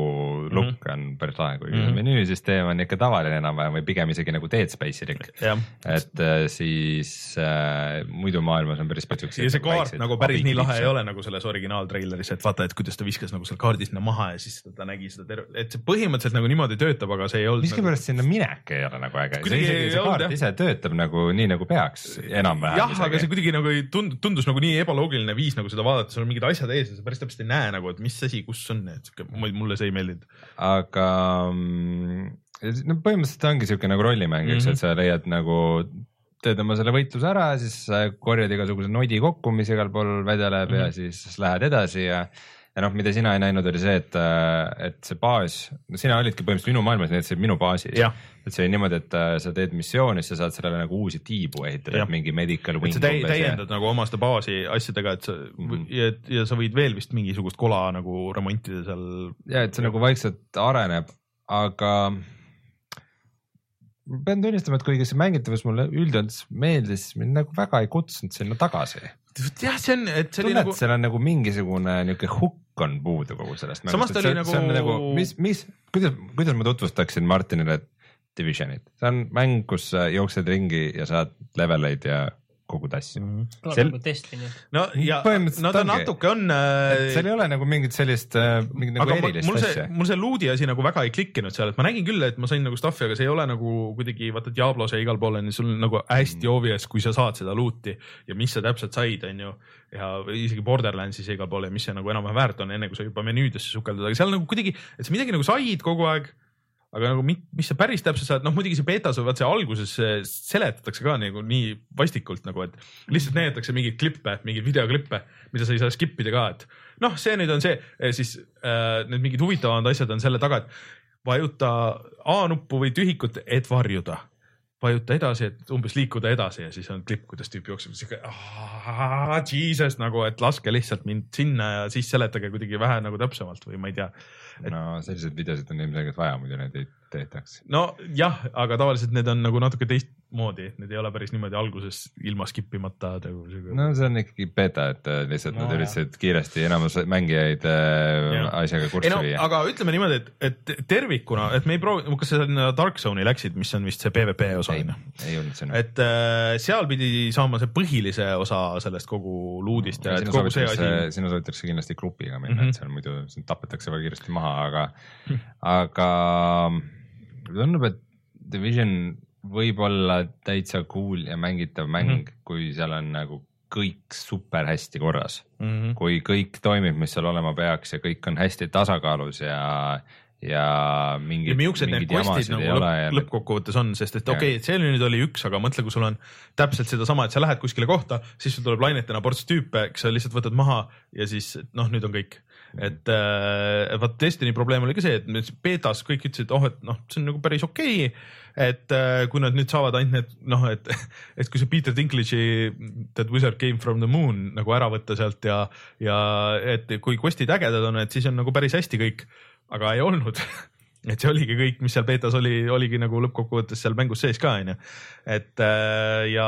Speaker 3: look
Speaker 1: Mhm.
Speaker 3: on päris lahe, kui mm -hmm. menüüsüsteem on ikka tavaline enam-vähem või pigem isegi nagu Dead Space'ilik.
Speaker 1: jah,
Speaker 3: et äh, siis äh, muidu maailmas on päris palju
Speaker 1: ja see kaart nagu päris nii lahe ei. ole nagu selles originaaltreileris, et vaata, et kuidas ta viskas nagu seal kaardi sinna maha ja siis ta nägi seda terve, et see põhimõtteliselt nagu niimoodi töötab, aga see ei olnud.
Speaker 3: miskipärast sinna minek ei ole nagu äge, see isegi see
Speaker 1: olnud,
Speaker 3: kaart
Speaker 1: jah.
Speaker 3: ise töötab nagu nii nagu peaks enam-vähem.
Speaker 1: jah, aga see kuidagi nagu ei tund-, tundus nagu nii ebaloogiline viis nagu seda vaadata, sul on mingid asjad ees ja sa päris täpselt ei näe nagu, et mis asi, kus on, et siuke, mulle see ei meeldinud.
Speaker 3: Aga mm, no põhimõtteliselt ongi siuke nagu rollimäng, eks ju,
Speaker 1: Mhm.
Speaker 3: et sa leiad nagu, teed oma selle võitluse ära, siis korjad igasuguse nodi kokku, mis igal pool vedeleb mm -hmm. ja siis lähed edasi ja ja noh, mida sina ei näinud, oli see, et, et see baas, no sina olidki põhimõtteliselt minu maailmas, nii et see minu baasis. et see oli niimoodi, et äh, sa teed missiooni, siis sa saad sellele nagu uusi tiibu ehitada
Speaker 1: Jah.,
Speaker 3: mingi medical
Speaker 1: et
Speaker 3: wing
Speaker 1: sa täi-, täiendad nagu oma seda baasi asjadega, et sa
Speaker 3: Mhm.
Speaker 1: ja, ja sa võid veel vist mingisugust kola nagu remontida seal.
Speaker 3: ja et see nagu vaikselt areneb, aga ma pean tunnistama, et kuigi see mängitavus mulle üldjoontes meeldis, mind nagu väga ei kutsunud sinna tagasi.
Speaker 1: jah, see on, et see oli
Speaker 3: tunned
Speaker 1: nagu
Speaker 3: nagu..., seal on nagu mingisugune niuke hukk on puudu kogu sellest.
Speaker 1: Samas ta oli nagu-
Speaker 3: nagu, mis, mis, kuidas, kuidas ma tutvustaksin Martinile Divisionit, see on mäng, kus sa jooksed ringi ja saad leveleid ja kogud asju.
Speaker 2: kõlab
Speaker 3: Sel-
Speaker 2: nagu Destiny.
Speaker 1: no ja no ta natuke on
Speaker 3: et
Speaker 1: äh,
Speaker 3: seal ei ole nagu mingit sellist äh,, mingit nagu erilist
Speaker 1: mul see
Speaker 3: asja,.
Speaker 1: mul see loot'i asi nagu väga ei klikkinud seal, et ma nägin küll, et ma sain nagu stuff'i, aga see ei ole nagu kuidagi vaata Diablos ja igal pool on ju sul nagu hästi
Speaker 3: Mm.
Speaker 1: obvious, kui sa saad seda loot'i ja mis sa täpselt said, on ju. ja isegi Borderlandsis igal pool ja mis see nagu enam-vähem väärt on, enne kui sa juba menüüdesse sukeldud, aga seal nagu kuidagi, et sa midagi nagu said kogu aeg aga nagu mi- mis sa päris täpselt saad, noh muidugi see betas vaat see alguses seletatakse ka nagu nii vastikult nagu, et lihtsalt näidatakse mingeid klippe, mingeid videoklippe, mida sa ei saa skip ida ka, et noh, see nüüd on see, siis äh, need mingid huvitavamad asjad on selle taga, et vajuta A-nuppu või tühikut, et varjuda. vajuta edasi, et umbes liikuda edasi ja siis on klipp, kuidas tüüp jookseb, siuke "Aa, jesus nagu, et laske lihtsalt mind sinna ja siis seletage kuidagi vähe nagu täpsemalt või ma ei tea
Speaker 3: no selliseid videosid on ilmselgelt vaja, muidu neid ei tehtaks.
Speaker 1: nojah, aga tavaliselt need on nagu natuke teist, moodi, need ei ole päris niimoodi alguses ilma skip imata nagu siuke
Speaker 3: no see on ikkagi beeta, et äh, lihtsalt
Speaker 2: No
Speaker 3: nad üritasid kiiresti enamus mängijaid äh, asjaga kurssi
Speaker 1: no
Speaker 3: viia.
Speaker 1: aga ütleme niimoodi, et, et tervikuna, et me ei proovi, kas sa sinna Dark Zone'i läksid, mis on vist see PVP osa on ju?,
Speaker 3: ei jõudnud sinna.
Speaker 1: et äh, seal pidi saama see põhilise osa sellest kogu luudist ja et
Speaker 3: sinu
Speaker 1: kogu see asi
Speaker 3: sinu soovitakse kindlasti grupiga minna mm,
Speaker 1: Mhm.
Speaker 3: -hmm. et seal muidu sind tapetakse väga kiiresti maha, aga, aga tundub, et Division võib olla täitsa cool ja mängitav mäng mm. -hmm. kui seal on nagu kõik super hästi korras,
Speaker 1: mm. -hmm.
Speaker 3: kui kõik toimib, mis seal olema peaks ja kõik on hästi tasakaalus ja, ja mingid,
Speaker 1: ja millised need quest'id nagu lõpp,
Speaker 3: ja
Speaker 1: lõppkokkuvõttes on, sest et okei okay,, see oli nüüd oli üks, aga mõtle, kui sul on täpselt sedasama, et sa lähed kuskile kohta, siis sul tuleb lainetena ports tüüpe, eks sa lihtsalt võtad maha ja siis noh, nüüd on kõik. Et äh, vaat Destiny probleem oli ka see, et betas kõik ütlesid, oh, et noh, see on nagu päris okei okay,. et äh, kui nad nüüd saavad ainult need noh, et, et kui see Peter Dinklage'i That wizard came from the moon nagu ära võtta sealt ja, ja et kui quest'id ägedad on, et siis on nagu päris hästi kõik, aga ei olnud et see oligi kõik, mis seal betas oli, oligi nagu lõppkokkuvõttes seal mängus sees ka onju. et äh, ja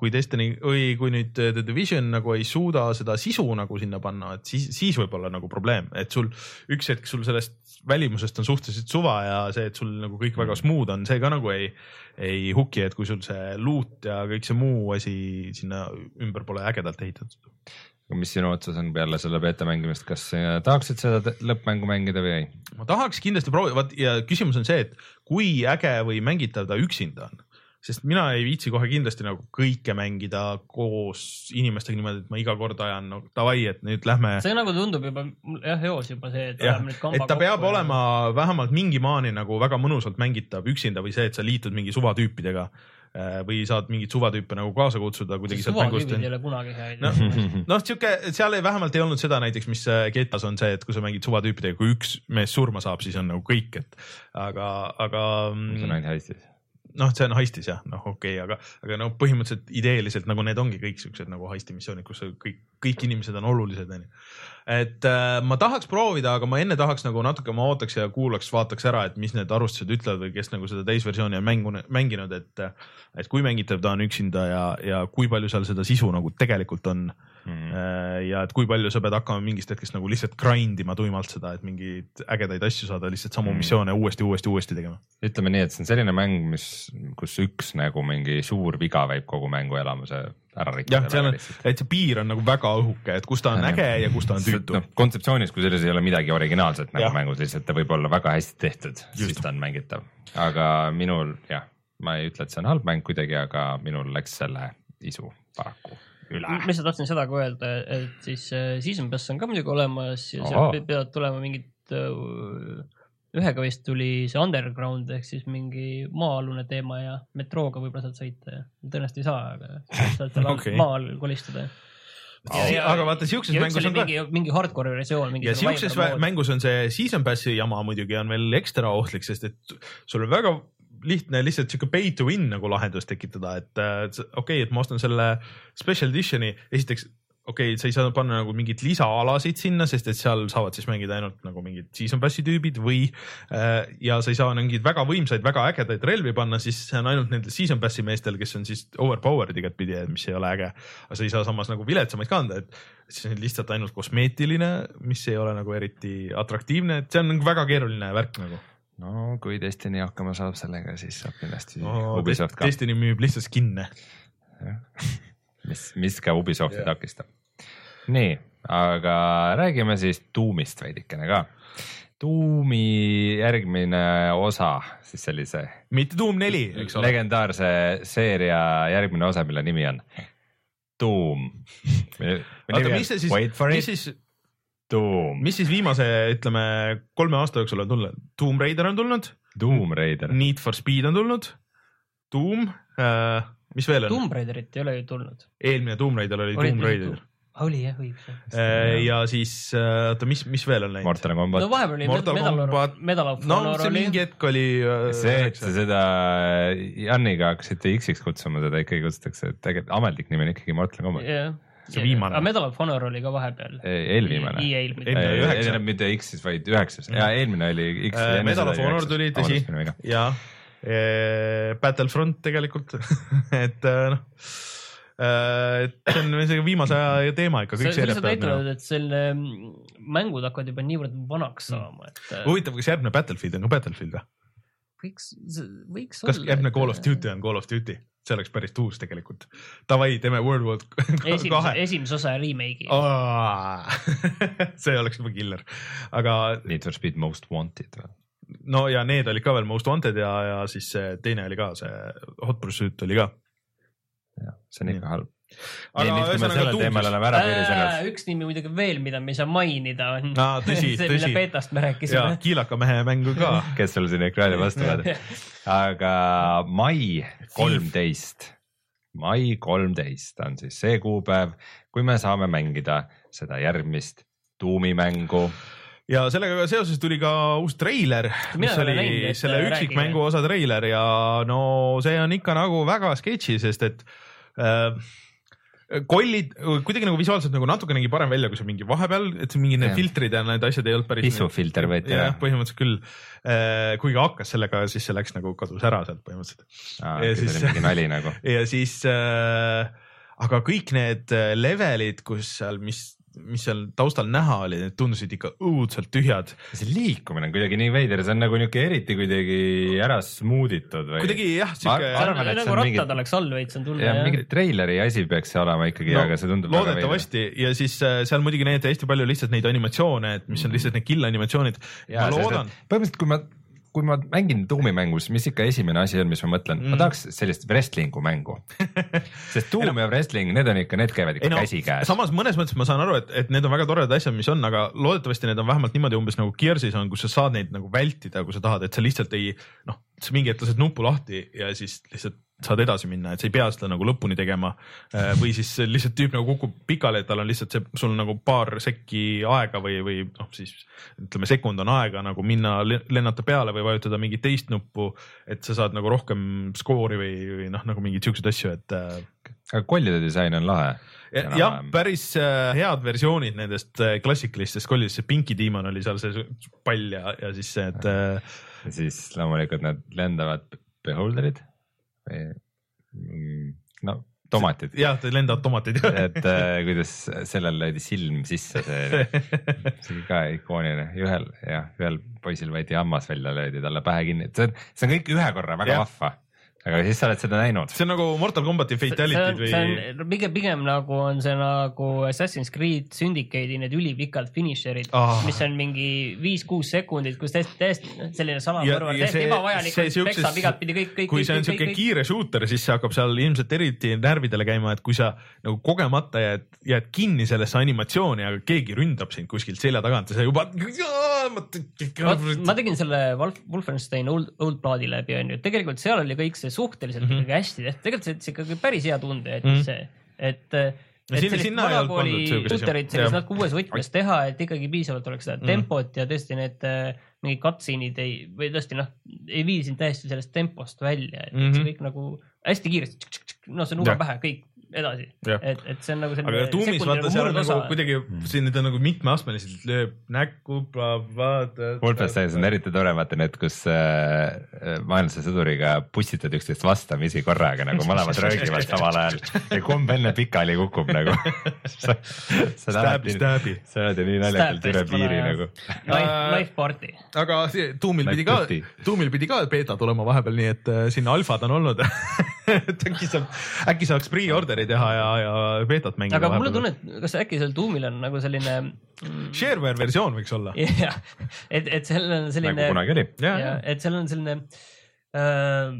Speaker 1: kui Destiny või kui nüüd The Division nagu ei suuda seda sisu nagu sinna panna, et siis, siis võib olla nagu probleem, et sul üks hetk sul sellest välimusest on suhteliselt suva ja see, et sul nagu kõik väga smooth on, see ka nagu ei, ei huki, et kui sul see loot ja kõik see muu asi sinna ümber pole ägedalt ehitatud.
Speaker 3: Mis sinu otsus on peale selle beeta mängimist, kas sa tahaksid seda lõppmängu mängida või ei?
Speaker 1: ma tahaks kindlasti proovida, vaat ja küsimus on see, et kui äge või mängitav ta üksinda on, sest mina ei viitsi kohe kindlasti nagu kõike mängida koos inimestega niimoodi, et ma iga kord ajan no davai, et nüüd lähme.
Speaker 2: see nagu tundub juba jah, eos juba see, et ajame nüüd, kamba
Speaker 1: et ta peab
Speaker 2: kokku ja-
Speaker 1: olema vähemalt mingi maani nagu väga mõnusalt mängitav üksinda või see, et sa liitud mingi suvatüüpidega või saad mingeid suvatüüpe nagu kaasa kutsuda kuidagi sealt mängust
Speaker 2: suvatüübid ei ole kunagi head
Speaker 1: noh, noh sihuke, seal ei, vähemalt ei olnud seda näiteks, mis äh, GTA-s on see, et kui sa mängid suvatüüpidega, kui üks mees surma saab, siis on nagu kõik, et aga, aga
Speaker 3: see on ainult hästi.
Speaker 1: noh, see on heistis jah, noh okei okay,, aga, aga no põhimõtteliselt ideeliselt nagu need ongi kõik siuksed nagu heisti missioonid, kus kõik, kõik inimesed on olulised, onju. Et äh, ma tahaks proovida, aga ma enne tahaks nagu natuke, ma ootaks ja kuulaks, vaataks ära, et mis need arvustused ütlevad või kes nagu seda täisversiooni on mängu, mänginud, et et kui mängitav ta on üksinda ja, ja kui palju seal seda sisu nagu tegelikult on
Speaker 3: Mhm.
Speaker 1: Äh, ja et kui palju sa pead hakkama mingist hetkest nagu lihtsalt grind ima tuimalt seda, et mingeid ägedaid asju saada, lihtsalt samu
Speaker 3: Mm.
Speaker 1: missioone uuesti, uuesti, uuesti tegema.
Speaker 3: ütleme nii, et see on selline mäng, mis, kus üks nagu mingi suur viga võib kogu mänguelamuse ära rikkuda.
Speaker 1: jah, seal on, et see piir on nagu väga õhuke, et kus ta on äge ja kus ta on tüütu
Speaker 3: noh, kontseptsioonis, kui selles ei ole midagi originaalset nagu mängus, lihtsalt ta võib olla väga hästi tehtud, siis ta on mängitav. aga minul jah, ma ei ütle, et see on halb mäng kuidagi, aga minul läks selle isu paraku üle
Speaker 2: ma. lihtsalt tahtsin seda ka öelda, et siis äh, season pass on ka muidugi olemas ja sealt pe- peavad tulema mingid äh, ühega vist tuli see underground ehk siis mingi maa-alune teema ja metrooga võib-olla saad sõita ja tõenäoliselt ei saa, aga saad seal okay. maa all kolistada.
Speaker 1: aga vaata siukses mängus on ka
Speaker 2: mingi, mingi hardcore versioon.
Speaker 1: ja siukses mängus on see season pass'i jama muidugi on veel ekstra ohtlik, sest et sul on väga lihtne lihtsalt siuke pay to win nagu lahendus tekitada, et äh, okei okay,, et ma ostan selle special edition'i, esiteks okei okay,, sa ei saa panna nagu mingeid lisaalasid sinna, sest et seal saavad siis mängida ainult nagu mingid season pass'i tüübid või äh, ja sa ei saa mingeid väga võimsaid, väga ägedaid relvi panna, siis see on ainult nendel season pass'i meestel, kes on siis overpowered igatpidi, mis ei ole äge. aga sa ei saa samas nagu viletsamaid ka anda, et see on lihtsalt ainult kosmeetiline, mis ei ole nagu eriti atraktiivne, et see on nagu väga keeruline värk nagu
Speaker 3: no kui Destiny hakkama saab sellega, siis saab kindlasti
Speaker 1: no.
Speaker 3: Ubisoft ka,
Speaker 1: Destiny müüb lihtsalt skin'e.
Speaker 3: mis, mis ka Ubisofti yeah. takistab. nii, aga räägime siis Doomist veidikene ka. Doomi järgmine osa, siis sellise
Speaker 1: mitte Doom neli, eks ole.
Speaker 3: legendaarse seeria järgmine osa, mille nimi on Doom.
Speaker 1: oota, mis see siis mis siis,
Speaker 3: Doom,
Speaker 1: mis siis viimase, ütleme kolme aasta jooksul on tulnud? Tomb Raider on tulnud,
Speaker 3: Doom Raider.
Speaker 1: Need for Speed on tulnud, Doom äh,, mis veel on?
Speaker 2: Tomb Raiderit ei ole ju tulnud.
Speaker 1: eelmine Tomb Raider oli Tomb Raider.
Speaker 2: oli jah, õigus.
Speaker 1: Äh, ja siis äh, oota, mis, mis veel on läinud?
Speaker 3: Mortal Combat
Speaker 2: no vahepeal oli
Speaker 1: Mortal
Speaker 2: Medal
Speaker 1: Combat-
Speaker 2: of, Medal of
Speaker 1: no
Speaker 2: Honor
Speaker 1: see
Speaker 2: oli.
Speaker 1: mingi hetk oli äh,.
Speaker 3: see, et sa seda Janiga hakkasite X-iks kutsuma, teda ikkagi kutsutakse, et tegelikult ametlik nimi on ikkagi Mortal Combat.
Speaker 2: jah.
Speaker 1: See viimane.
Speaker 2: aga Medal of Honor oli ka vahepeal.
Speaker 3: eelviimane.
Speaker 2: EA-l mitte.
Speaker 1: Eelmine oli üheksa.
Speaker 3: eelmine mitte X-is, vaid üheksas ja eelmine oli X.
Speaker 1: Äh, Medal of Honor tuli, tõsi, ja, Battlefront tegelikult et äh, noh, et see on isegi viimase aja teema ikka,
Speaker 2: see lihtsalt
Speaker 1: minema.
Speaker 2: et selle mm, mängud hakkavad juba niivõrd vanaks saama, et äh,
Speaker 1: huvitav, kas järgmine Battlefield on ka Battlefield või?
Speaker 2: võiks, võiks
Speaker 1: kas
Speaker 2: olla.
Speaker 1: järgmine Call of Duty on Call of Duty? See oleks päris tuus tegelikult. Davai, teeme World War
Speaker 2: esimese,
Speaker 1: kahe.
Speaker 2: esimese osa remake'i.
Speaker 1: see oleks juba killer, aga
Speaker 3: Need for Speed Most Wanted või?
Speaker 1: no ja need olid ka veel Most Wanted ja, ja siis see teine oli ka see Hot Pursuit oli ka.
Speaker 3: jah, see on
Speaker 1: Nii.
Speaker 3: ikka halb.
Speaker 1: Aga ühesõnaga Doom'is-
Speaker 3: piirisenud,
Speaker 2: üks nimi muidugi veel, mida me ei saa mainida, on
Speaker 1: Aa, tõsi,
Speaker 2: see, mille betast me
Speaker 1: ja
Speaker 2: rääkisime.
Speaker 1: Kiilaka mehe mängu ka.
Speaker 3: kes sul siin ekraani vastu vaatab, aga mai kolmteist, mai kolmteist on siis see kuupäev, kui me saame mängida seda järgmist tuumimängu.
Speaker 1: ja sellega seoses tuli ka uus treiler, mis oli
Speaker 2: näinud, et
Speaker 1: selle üksikmängu osa treiler ja no see on ikka nagu väga sketši, sest et äh, kollid kuidagi nagu visuaalselt nagu natukenegi parem välja, kui see mingi vahepeal, et mingi need filtrid ja need asjad ei olnud päris.
Speaker 3: pisufilter võeti ära,.
Speaker 1: põhimõtteliselt küll. kuigi hakkas sellega, siis see läks nagu kadus ära sealt põhimõtteliselt. ja siis-
Speaker 3: mingi nali nagu.
Speaker 1: ja siis äh,, aga kõik need äh, levelid, kus seal, mis, mis seal taustal näha oli, need tundusid ikka õudselt tühjad.
Speaker 3: see liikumine on kuidagi nii veider, see on nagu niuke eriti kuidagi ära smuuditud või?
Speaker 1: kuidagi jah, siuke
Speaker 2: nagu rattad
Speaker 3: mingi-
Speaker 2: oleks all veits on jah.
Speaker 3: mingi treileri asi peaks see olema ikkagi
Speaker 1: No,
Speaker 3: aga see tundub
Speaker 1: loodetavasti ja siis äh, seal muidugi need hästi palju lihtsalt neid animatsioone, et mis on lihtsalt need kill animatsioonid. ma loodan,
Speaker 3: põhimõtteliselt, kui ma, kui ma mängin tuumimängus, mis ikka esimene asi on, mis ma mõtlen mm., ma tahaks sellist wrestling'u mängu. sest tuum ja wrestling, need on ikka, need käivad ikka
Speaker 1: no
Speaker 3: käsikäes.
Speaker 1: samas mõnes mõttes ma saan aru, et, et need on väga toredad asjad, mis on, aga loodetavasti need on vähemalt niimoodi umbes nagu Gears'is on, kus sa saad neid nagu vältida, kui sa tahad, et sa lihtsalt ei noh, sa mingi hetk lased nupu lahti ja siis lihtsalt saad edasi minna, et sa ei pea seda nagu lõpuni tegema. või siis lihtsalt tüüp nagu kukub pikali, et tal on lihtsalt see, sul nagu paar sekki aega või, või noh, siis ütleme, sekund on aega nagu minna le- lennata peale või vajutada mingit teist nuppu, et sa saad nagu rohkem skoori või, või noh, nagu mingeid siukseid asju, et äh,
Speaker 3: aga kollide disain on lahe.
Speaker 1: Ja- jah, päris äh, head versioonid nendest äh, klassikalistest kollidest, see Pinky Demon oli seal see pall ja, ja siis see, et äh,
Speaker 3: siis loomulikult need lendavad beholderid no tomatid.
Speaker 1: jah, lendavad tomatid.
Speaker 3: et äh, kuidas sellel löödi silm sisse, see, see oli ka ikooniline, ühel jah, ühel poisil võeti hammas välja, löödi talle pähe kinni, et see on, see on kõik ühe korra väga
Speaker 1: Jah.
Speaker 3: vahva. Aga siis sa oled seda näinud.
Speaker 1: see on nagu Mortal Combati fatality'd või
Speaker 2: see on pigem, pigem nagu on see nagu Assassin's Creed Syndicate'i need ülipikad finišerid
Speaker 1: Ah.
Speaker 2: oh., mis on mingi viis-kuus sekundit, kus täiesti, täiesti selline
Speaker 1: ja
Speaker 2: täiesti
Speaker 1: see-
Speaker 2: ebavajalik peksab igatpidi kõik, kõik,
Speaker 1: kui see on siuke kiire shooter, siis see hakkab seal ilmselt eriti närvidele käima, et kui sa nagu kogemata jääd, jääd kinni sellesse animatsiooni, aga keegi ründab sind kuskilt selja tagant ja sa juba.
Speaker 2: ma tegin selle Wolf, Wolfenstein Old, Old Bloodi läbi onju, tegelikult seal oli kõik see suhteliselt mm. -hmm. ikkagi hästi tehtud, tegelikult see jättis ikkagi päris hea tunde, et mm. -hmm. see, et.
Speaker 1: No siukest asja.
Speaker 2: shooterit
Speaker 1: Jah.
Speaker 2: selles natuke uues võtmes teha, et ikkagi piisavalt oleks seda
Speaker 1: Mhm.
Speaker 2: tempot ja tõesti need äh, mingid cutscene'id ei, või tõesti noh, ei vii sind täiesti sellest tempost välja, et mm -hmm. see
Speaker 1: Mhm.
Speaker 2: kõik nagu hästi kiiresti, noh, see nuga
Speaker 1: Jah.
Speaker 2: pähe, kõik edasi, et, et see on nagu selline
Speaker 1: aga tuumis vaata seal on nagu kuidagi siin need on nagu mitmeastmeliselt, lööb näkku, vaata.
Speaker 3: Wolfensteinis on eriti tore vaata need, kus äh, vaenlase sõduriga pussitad üksteist vastamisi korraga nagu mõlemad röögivad samal ajal ja kumb enne pikali kukub nagu. sa sa
Speaker 1: Stabby,
Speaker 3: oled
Speaker 1: stabby.
Speaker 3: sa oled ju nii naljakalt üle piiri nagu.
Speaker 2: Knife party.
Speaker 1: aga see tuumil pidi ka tuumil pidi ka beeta tulema vahepeal, nii et äh, sinna alfad on olnud et äkki saab, äkki saaks pre-order'i teha ja, ja beetat mängida.
Speaker 2: aga mul on tunne, et kas äkki seal tuumil on nagu selline mm,
Speaker 1: Shareware versioon võiks olla.
Speaker 2: jah, et, et seal on selline
Speaker 3: nagu, kunagi oli.
Speaker 2: et seal on selline äh,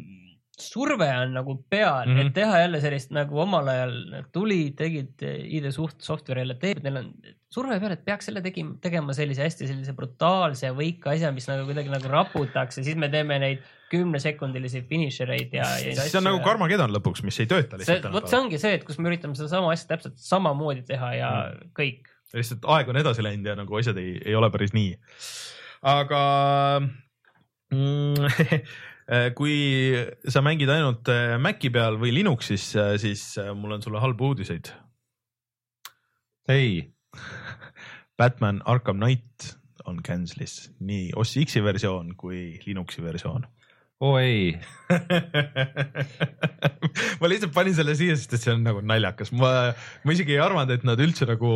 Speaker 2: surve on nagu peal mm,
Speaker 1: Mhm.
Speaker 2: -hmm. et teha jälle sellist nagu omal ajal nad tulid, tegid ID suht software'ile teeb, neil on surve peal, et peaks selle tegima, tegema sellise hästi sellise brutaalse võika asja, mis nagu kuidagi nagu raputaks ja siis me teeme neid kümnesekundilisi finišereid ja, ja.
Speaker 1: see on nagu Carmageddon lõpuks, mis ei tööta lihtsalt
Speaker 2: vot see. ongi see, et kus me üritame sedasama asja täpselt samamoodi teha ja
Speaker 1: Mm.
Speaker 2: kõik.
Speaker 1: lihtsalt aeg on edasi läinud ja nagu asjad ei, ei ole päris nii. aga mm, kui sa mängid ainult äh, Maci peal või Linuxis, siis äh, mul on sulle halbu uudiseid.
Speaker 3: ei,
Speaker 1: Batman Arkham Knight on cancel'is nii OS X-i versioon kui Linuxi versioon.
Speaker 3: Oo ei,
Speaker 1: ma lihtsalt panin selle siia, sest et see on nagu naljakas, ma, ma isegi ei arvanud, et nad üldse nagu,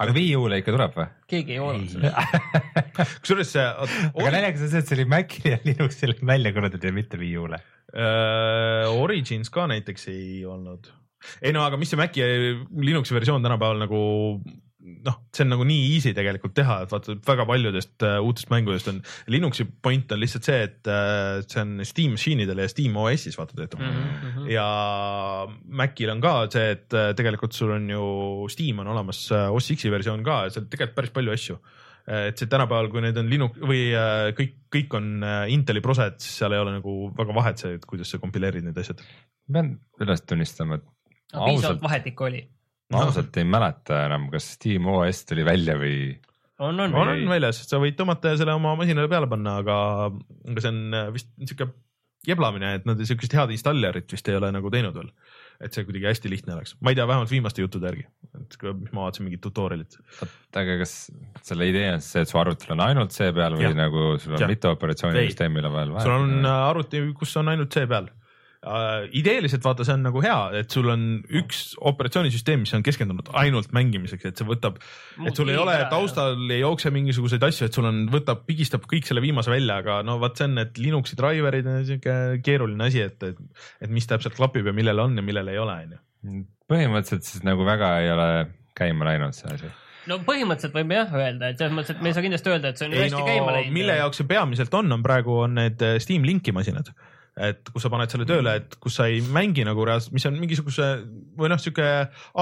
Speaker 3: aga Wii U-le ikka tuleb või?
Speaker 2: keegi ei oodanud seda.
Speaker 1: kusjuures see
Speaker 3: aga naljakas on see, et see oli Macile ja Linuxile välja kuulutatud ja mitte Wii U-le.
Speaker 1: äh, Origins ka näiteks ei olnud. ei no aga mis see Maci Linuxi versioon tänapäeval nagu noh, see on nagu nii easy tegelikult teha, et vaata väga paljudest uh, uutest mängudest on Linuxi point on lihtsalt see, et uh, see on Steam machine idel ja Steam OS-is vaata töötab mm. -hmm. ja Macil on ka see, et uh, tegelikult sul on ju Steam on olemas uh, OS X-i versioon ka ja seal on tegelikult päris palju asju et see tänapäeval, kui need on Linux või äh, kõik, kõik on äh, Inteli prosed, siis seal ei ole nagu väga vahet see, et kuidas sa kompileerid need asjad.
Speaker 3: pean üles tunnistama, et
Speaker 2: piisavalt
Speaker 3: ausalt,
Speaker 2: vahet ikka oli.
Speaker 3: Ma ausalt ei mäleta enam, kas Steam OS tuli välja või
Speaker 2: on, on.
Speaker 1: on, on väljas, sa võid tõmmata ja selle oma masinale peale panna, aga, aga see on äh, vist sihuke jeblamine, et nad siukest head installerit vist ei ole nagu teinud veel. et see kuidagi hästi lihtne oleks, ma ei tea, vähemalt viimaste juttude järgi, et kui mis ma vaatasin mingit tutorial'it.
Speaker 3: aga kas selle idee on see, et su arvutil on ainult see peal või
Speaker 1: Jah.
Speaker 3: nagu sul on
Speaker 1: Jah.
Speaker 3: mitu operatsioonisüsteemi vahel
Speaker 1: sul on äh, arvuti, kus on ainult see peal. Ideeliselt vaata, see on nagu hea, et sul on üks operatsioonisüsteem, mis on keskendunud ainult mängimiseks, et see võtab, et sul ei ole taustal ei jookse mingisuguseid asju, et sul on, võtab, pigistab kõik selle viimase välja, aga no vot, see on need Linuxi driver'id on siuke keeruline asi, et, et, et mis täpselt klapib ja millel on ja millel ei ole, on ju.
Speaker 3: põhimõtteliselt siis nagu väga ei ole käima läinud see asi.
Speaker 2: no põhimõtteliselt võime jah öelda, et selles mõttes, et me ei saa kindlasti öelda, et see on
Speaker 1: ei
Speaker 2: hästi
Speaker 1: no
Speaker 2: käima läinud.
Speaker 1: mille jaoks see peamiselt on, on praegu on need äh, Steam Linki masinad. Et kus sa paned selle tööle, et kus sa ei mängi nagu reaalselt, mis on mingisuguse või noh, sihuke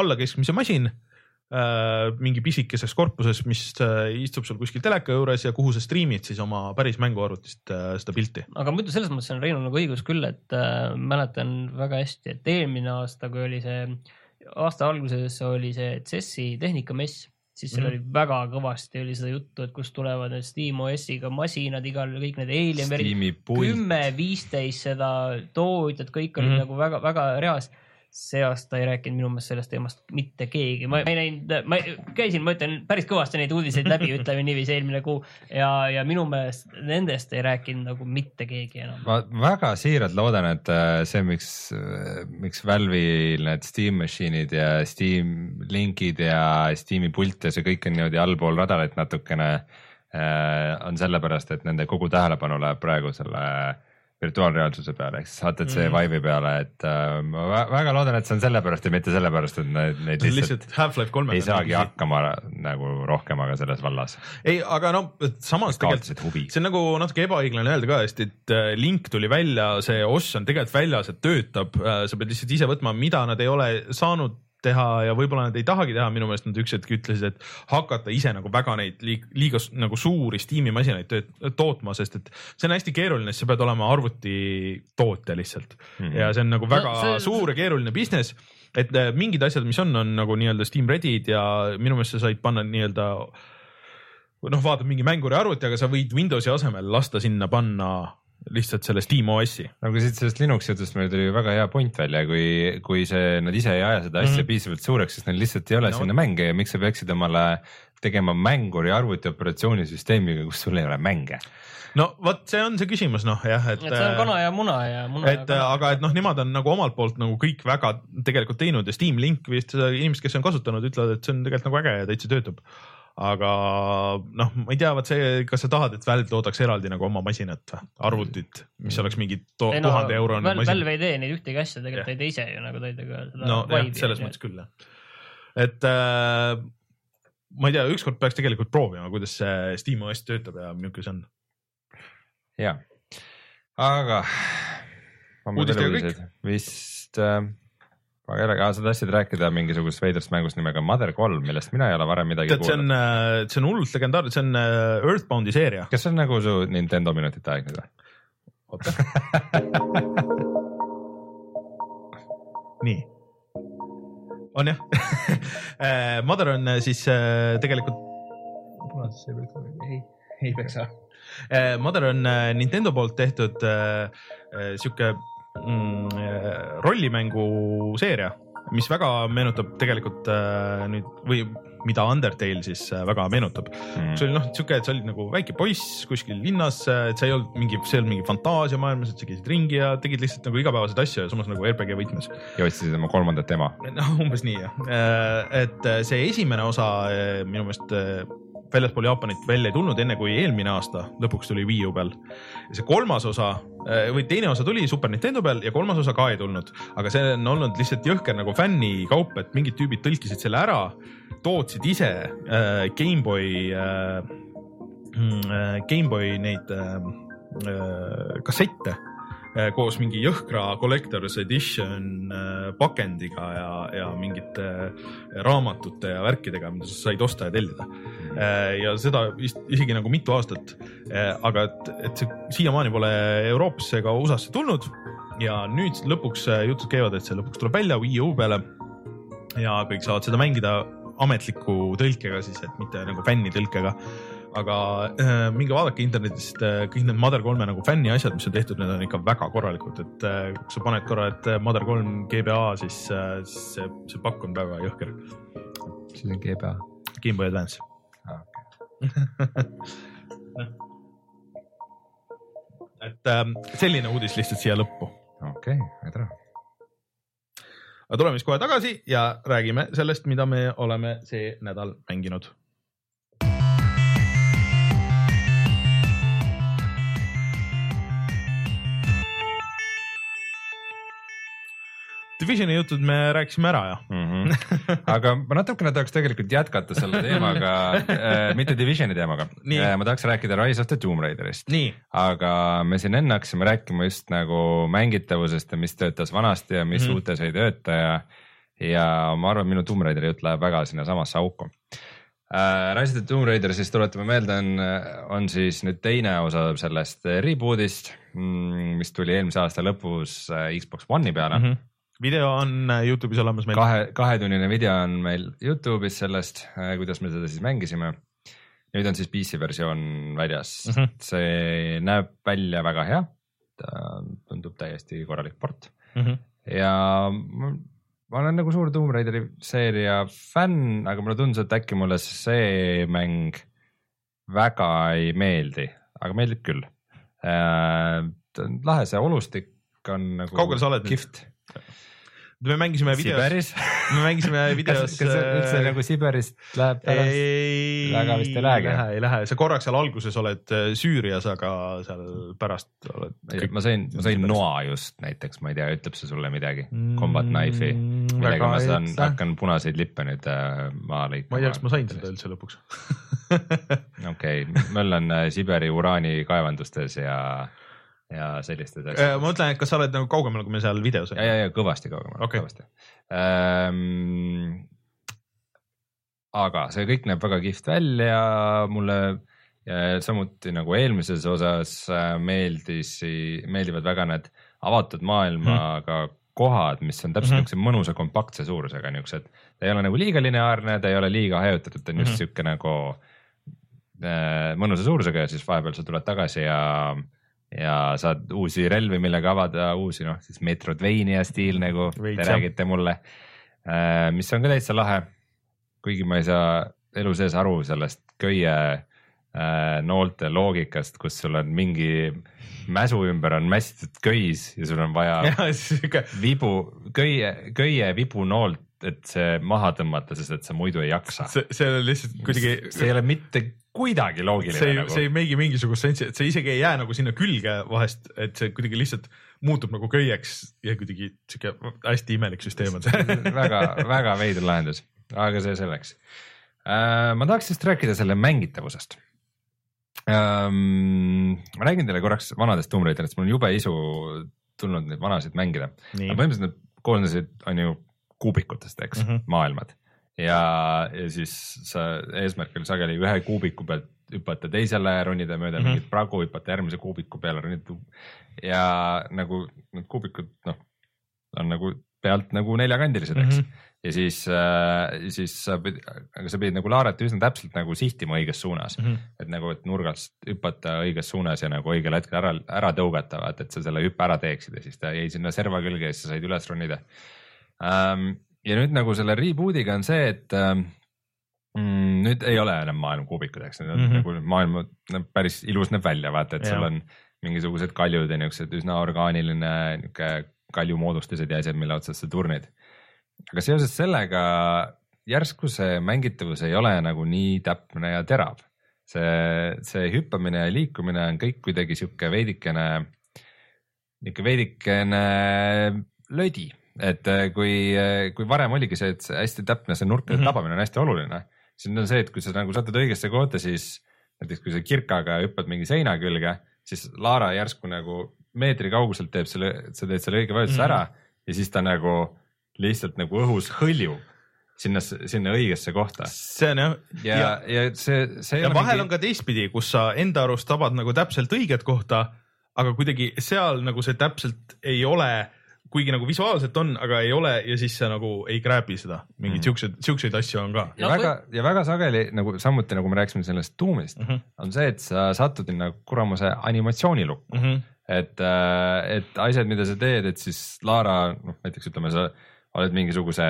Speaker 1: allakeskmise masin äh,. mingi pisikeses korpuses, mis äh, istub sul kuskil teleka juures ja kuhu sa striimid siis oma päris mänguarvutist äh, seda pilti.
Speaker 2: aga muidu selles mõttes on Reinu nagu õigus küll, et äh, mäletan väga hästi, et eelmine aasta, kui oli see, aasta alguses oli see CES-i tehnikamess, siis seal mm. -hmm. oli väga kõvasti oli seda juttu, et kust tulevad need Steam OS-iga masinad, igal, kõik need
Speaker 3: pult,
Speaker 2: kümme, viisteist seda tootjat, kõik olid mm. -hmm. nagu väga-väga reas. See aasta ei rääkinud minu meelest sellest teemast mitte keegi, ma ei näinud, ma käisin, ma ütlen päris kõvasti neid uudiseid läbi, ütleme niiviisi eelmine kuu ja, ja minu meelest nendest ei rääkinud nagu mitte keegi enam.
Speaker 3: ma väga siiralt loodan, et äh, see, miks, miks Valve'il need Steam machine'id ja Steam linkid ja Steam'i pult ja see kõik on niimoodi allpool radarit natukene äh,. on sellepärast, et nende kogu tähelepanu läheb praegu selle virtuaalreaalsuse peale, ehk siis HTC
Speaker 1: Mm.
Speaker 3: Vive'i peale, et äh, ma vä- väga loodan, et see on sellepärast ja mitte sellepärast, et neid, neid lihtsalt,
Speaker 1: lihtsalt
Speaker 3: ei saagi. hakkama nagu rohkemaga selles vallas.
Speaker 1: ei, aga no samas tegelikult see on nagu natuke ebaõiglane öelda ka hästi, et äh, link tuli välja, see OS on tegelikult väljas, et töötab, sa pead lihtsalt ise võtma, mida nad ei ole saanud teha ja võib-olla nad ei tahagi teha, minu meelest nad üks hetk ütlesid, et hakata ise nagu väga neid liiga, liiga nagu suuri Steam'i masinaid tootma, sest et see on hästi keeruline, sest sa pead olema arvutitootja lihtsalt mm. -hmm. ja see on nagu väga
Speaker 2: No
Speaker 1: see...
Speaker 2: see-
Speaker 1: suur ja keeruline business et äh, mingid asjad, mis on, on nagu nii-öelda Steam Ready'd ja minu meelest sa said panna nii-öelda noh, vaatad mingi mänguri arvuti, aga sa võid Windowsi asemel lasta sinna panna lihtsalt selle Steam OS-i.
Speaker 3: aga siit sellest Linuxi jutust meil tuli väga hea point välja, kui, kui see, nad ise ei aja seda asja mm. -hmm. piisavalt suureks, siis neil lihtsalt ei ole
Speaker 1: No
Speaker 3: sinna mänge ja miks sa peaksid omale tegema mänguri arvuti operatsioonisüsteemiga, kus sul ei ole mänge.
Speaker 1: no vot, see on see küsimus, noh jah, et.
Speaker 2: et see on kana ja muna ja muna
Speaker 1: et äh, aga et noh, nemad on nagu omalt poolt nagu kõik väga tegelikult teinud ja Steam Link vist inimesed, kes on kasutanud, ütlevad, et see on tegelikult nagu äge ja täitsa töötab. Aga noh, ma ei tea, vot see, kas sa tahad, et Valve toodaks eraldi nagu oma masinat või, arvutit, mis oleks mingi to-
Speaker 2: Ei no,
Speaker 1: tuhande eurone
Speaker 2: Valve,
Speaker 1: masin.
Speaker 2: Valve ei tee neid ühtegi asja, tegelikult ta ei tee ise ju nagu ta ei tee ka seda
Speaker 1: no jah, selles mõttes küll jah. et äh, ma ei tea, ükskord peaks tegelikult proovima, kuidas see Steam OS töötab ja milline see on.
Speaker 3: ja, aga.
Speaker 1: Uudistega kõik?
Speaker 3: vist äh,, ma ei ole, sa tahtsid rääkida mingisugusest veidrast mängust nimega Mother kolm, millest mina ei ole varem midagi
Speaker 1: tead, see
Speaker 3: kuulnud
Speaker 1: on, see on hullult legendaarne, see on äh, Earthboundi seeria.
Speaker 3: kas see on nagu su Nintendo minutite aeg nüüd või?
Speaker 1: oota. nii, on jah Eh, Mother on äh, siis äh, tegelikult. ei, ei peksa. Mother on äh, Nintendo poolt tehtud äh, äh, sihuke mm, äh, rollimängu seeria, mis väga meenutab tegelikult äh, nüüd või mida Undertale siis äh, väga meenutab mm.. see oli noh, sihuke, et sa olid nagu väike poiss kuskil linnas, et sa ei olnud mingi, see ei olnud mingi fantaasiamaailmas, et sa käisid ringi ja tegid lihtsalt nagu igapäevaseid asju ja samas nagu RPG võtmes.
Speaker 3: ja otsisid oma kolmandat ema.
Speaker 1: noh, umbes nii jah, et äh, see esimene osa äh, minu meelest äh, väljaspool Jaapanit välja ei tulnud, enne kui eelmine aasta lõpuks tuli Wii U peal. see kolmas osa äh, või teine osa tuli Super Nintendo peal ja kolmas osa ka ei tulnud, aga see on olnud lihtsalt jõhker nagu fännikaup, et mingid tüübid tõlkisid selle ära, tootsid ise äh, GameBoy äh,, GameBoy neid äh, äh, kassette äh, koos mingi jõhkra collector's edition äh, pakendiga ja, ja mingite äh, raamatute ja värkidega, mida sa said osta ja tellida. Ja seda vist isegi nagu mitu aastat. Aga et, et see siiamaani pole Euroopasse ega USA-sse tulnud. Ja nüüd lõpuks jutud käivad, et see lõpuks tuleb välja Wii U peale. Ja kõik saavad seda mängida ametliku tõlkega siis, et mitte nagu fännitõlkega. Aga äh, minge vaadake internetist äh, kõik need Mother kolme nagu fänni asjad, mis on tehtud, need on ikka väga korralikud, et äh, kui sa paned korra, et äh, Mother kolm GBA, siis äh, see, see pakk on väga jõhker.
Speaker 3: siis on GBA.
Speaker 1: Gameboy Advance. et äh, selline uudis lihtsalt siia lõppu.
Speaker 3: okei okay,, tore.
Speaker 1: aga tuleme siis kohe tagasi ja räägime sellest, mida me oleme see nädal mänginud. Divisioni jutud me rääkisime ära ja.
Speaker 3: mm. -hmm. aga ma natukene tahaks tegelikult jätkata selle teemaga äh,, mitte Divisioni teemaga äh,. ma tahaks rääkida Rise of the Tomb Raiderist, aga me siin enne hakkasime rääkima just nagu mängitavusest ja mis töötas vanasti ja mis mm. -hmm. uutes ei tööta ja, ja ma arvan, minu Tomb Raideri jutt läheb väga sinnasamasse auku äh,. Rise of the Tomb Raider siis tuletame meelde, on, on siis nüüd teine osa sellest reboot'ist, mis tuli eelmise aasta lõpus äh, Xbox One'i peale mm.
Speaker 1: mm. -hmm. Video on äh, Youtube'is olemas meil.
Speaker 3: kahe, kahetunnine video on meil Youtube'is sellest, kuidas me seda siis mängisime. nüüd on siis PC versioon väljas mm. -hmm. see näeb välja väga hea. ta tundub täiesti korralik port
Speaker 1: Mm -hmm.
Speaker 3: ja ma, ma olen nagu suur Tomb Raideri seeria fänn, aga mulle tundus, et äkki mulle see mäng väga ei meeldi, aga meeldib küll. on lahe, see olustik on nagu.
Speaker 1: Kaugel sa oled nüüd? Me mängisime videos,
Speaker 3: Siberis
Speaker 1: me mängisime
Speaker 3: kas,
Speaker 1: videos.
Speaker 3: kas see üldse nagu Siberist läheb pärast?
Speaker 1: ei,
Speaker 3: Väga vist ei lähegi.
Speaker 1: lähe, ei lähe, sa korraks seal alguses oled äh, Süürias, aga seal pärast oled.
Speaker 3: ma sain, ma sain noa just näiteks, ma ei tea, ütleb see sulle midagi? Combat Knife'i, millega ma saan, hakkan punaseid lippe nüüd äh, maha lõikama.
Speaker 1: ma ei tea, kas ma sain seda üldse lõpuks.
Speaker 3: okei, möllan äh, Siberi uraani kaevandustes ja, ja sellistes
Speaker 1: ma
Speaker 3: asjades.
Speaker 1: mõtlen, et kas sa oled nagu kaugemal, kui me seal videos
Speaker 3: ja, ja, ja kõvasti kaugemal
Speaker 1: Okei.
Speaker 3: kõvasti ähm,. aga see kõik näeb väga kihvt välja, mulle samuti nagu eelmises osas äh, meeldis, meeldivad väga need avatud maailmaga hmm. kohad, mis on täpselt
Speaker 1: Mhm.
Speaker 3: niisuguse mõnusa kompaktse suurusega niisugused, ta ei ole nagu liiga lineaarne, ta ei ole liiga hajutatud, ta on just
Speaker 1: Mhm.
Speaker 3: sihuke nagu äh, mõnusa suurusega ja siis vahepeal sa tuled tagasi ja ja saad uusi relvi, millega avada uusi noh, siis Metroidvania stiil nagu
Speaker 1: Veits,
Speaker 3: te räägite mulle. mis on ka täitsa lahe. kuigi ma ei saa elu sees aru sellest köie äh, noolte loogikast, kus sul on mingi mäsu ümber on mässitud köis ja sul on vaja
Speaker 1: ja
Speaker 3: vibu, köie, köie vibunoolt, et see maha tõmmata, sest et sa muidu ei jaksa.
Speaker 1: see, see on lihtsalt kuidagi.
Speaker 3: see ei ole mitte kuidagi loogiline
Speaker 1: see ei,
Speaker 3: nagu
Speaker 1: see ei meigi mingisugust sensi, et see isegi ei jää nagu sinna külge vahest, et see kuidagi lihtsalt muutub nagu köieks ja kuidagi sihuke hästi imelik süsteem on see.
Speaker 3: väga, väga veider lahendus, aga see selleks. ma tahaks just rääkida selle mängitavusest. ma räägin teile korraks vanadest Tomb Raideritest, mul on jube isu tulnud neid vanasid mängida. põhimõtteliselt nad koosnesid, on ju kuubikutest, eks mm. -hmm. maailmad ja, ja siis sa eesmärk oli sageli ühe kuubiku pealt hüpata teisele, ronida mööda mm. -hmm. mingit pragu, hüpata järgmise kuubiku peale, ronida ja nagu need kuubikud, noh, on nagu pealt nagu neljakandilised, eks mm. -hmm. ja siis äh,, siis sa pidid, aga sa pidid nagu Laaret üsna täpselt nagu sihtima õiges suunas mm. -hmm. et nagu, et nurgast hüpata õiges suunas ja nagu õigel hetkel ära, ära tõugata, vaata, et sa selle hüppe ära teeksid ja siis ta jäi sinna serva külge ja siis sa said üles ronida ähm,. Ja nüüd nagu selle reboot'iga on see, et ähm, mm, nüüd ei ole enam maailmakuubikud, eks need on
Speaker 1: Mhm.
Speaker 3: nagu maailm päris ilus näeb välja, vaata, et sul
Speaker 1: Jah.
Speaker 3: on mingisugused kaljud ja niisugused üsna orgaaniline niisugune kaljumoodustised ja asjad, mille otsas sa turnid. aga seoses sellega järsku see mängitavus ei ole nagu nii täpne ja terav. see, see hüppamine ja liikumine on kõik kuidagi sihuke veidikene, nihuke veidikene lödi, et äh, kui, kui varem oligi see, et hästi täpne see nurkade mm
Speaker 1: Mhm.
Speaker 3: -hmm. tabamine on hästi oluline, siis nüüd on see, et kui sa nagu satud õigesse kohta, siis näiteks kui sa kirkaga hüppad mingi seina külge, siis Laara järsku nagu meetri kauguselt teeb selle, sa teed selle õige vajutuse
Speaker 1: Mhm.
Speaker 3: ära ja siis ta nagu lihtsalt nagu õhus hõljub sinna, sinna õigesse kohta
Speaker 1: see on jah
Speaker 3: ja, ja, ja see, see
Speaker 1: ja vahel
Speaker 3: mingi...
Speaker 1: on ka teistpidi, kus sa enda arust tabad nagu täpselt õiget kohta, aga kuidagi seal nagu see täpselt ei ole, kuigi nagu visuaalselt on, aga ei ole ja siis sa nagu ei grab'i seda. mingeid
Speaker 3: Mhm.
Speaker 1: siukseid, siukseid asju on ka
Speaker 3: ja
Speaker 2: No
Speaker 3: väga ja väga sageli nagu samuti nagu me rääkisime sellest tuumist
Speaker 1: mm. -hmm.
Speaker 3: on see, et sa satud sinna kuramuse animatsioonilukku
Speaker 1: Mm -hmm.
Speaker 3: et, äh, et asjad, mida sa teed, et siis Laara, noh näiteks ütleme, sa oled mingisuguse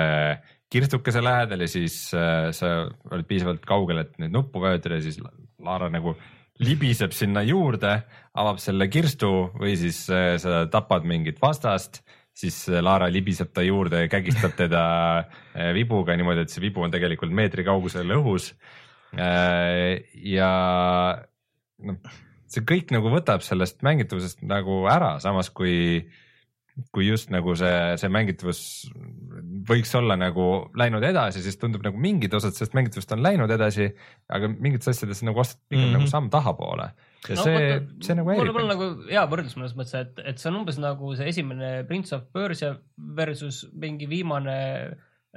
Speaker 3: kirstukese lähedal ja siis äh, sa oled piisavalt kaugel, et neid nuppu vajutada ja siis Laara nagu libiseb sinna juurde, avab selle kirstu või siis äh, sa tapad mingit vastast, siis äh, Laara libiseb ta juurde ja kägistab teda äh, vibuga niimoodi, et see vibu on tegelikult meetri kaugusel õhus. ja noh, see kõik nagu võtab sellest mängitavusest nagu ära, samas kui, kui just nagu see, see mängitavus võiks olla nagu läinud edasi, siis tundub nagu mingid osad sellest mängitavust on läinud edasi, aga mingites asjades nagu astub pigem mm
Speaker 1: Mhm.
Speaker 3: -hmm. nagu samm tahapoole ja no, see, see nagu
Speaker 2: mul
Speaker 3: häirib
Speaker 2: on
Speaker 3: mind.
Speaker 2: nagu hea võrdlus mõnes mõttes, et, et see on umbes nagu see esimene Prince of Persia versus mingi viimane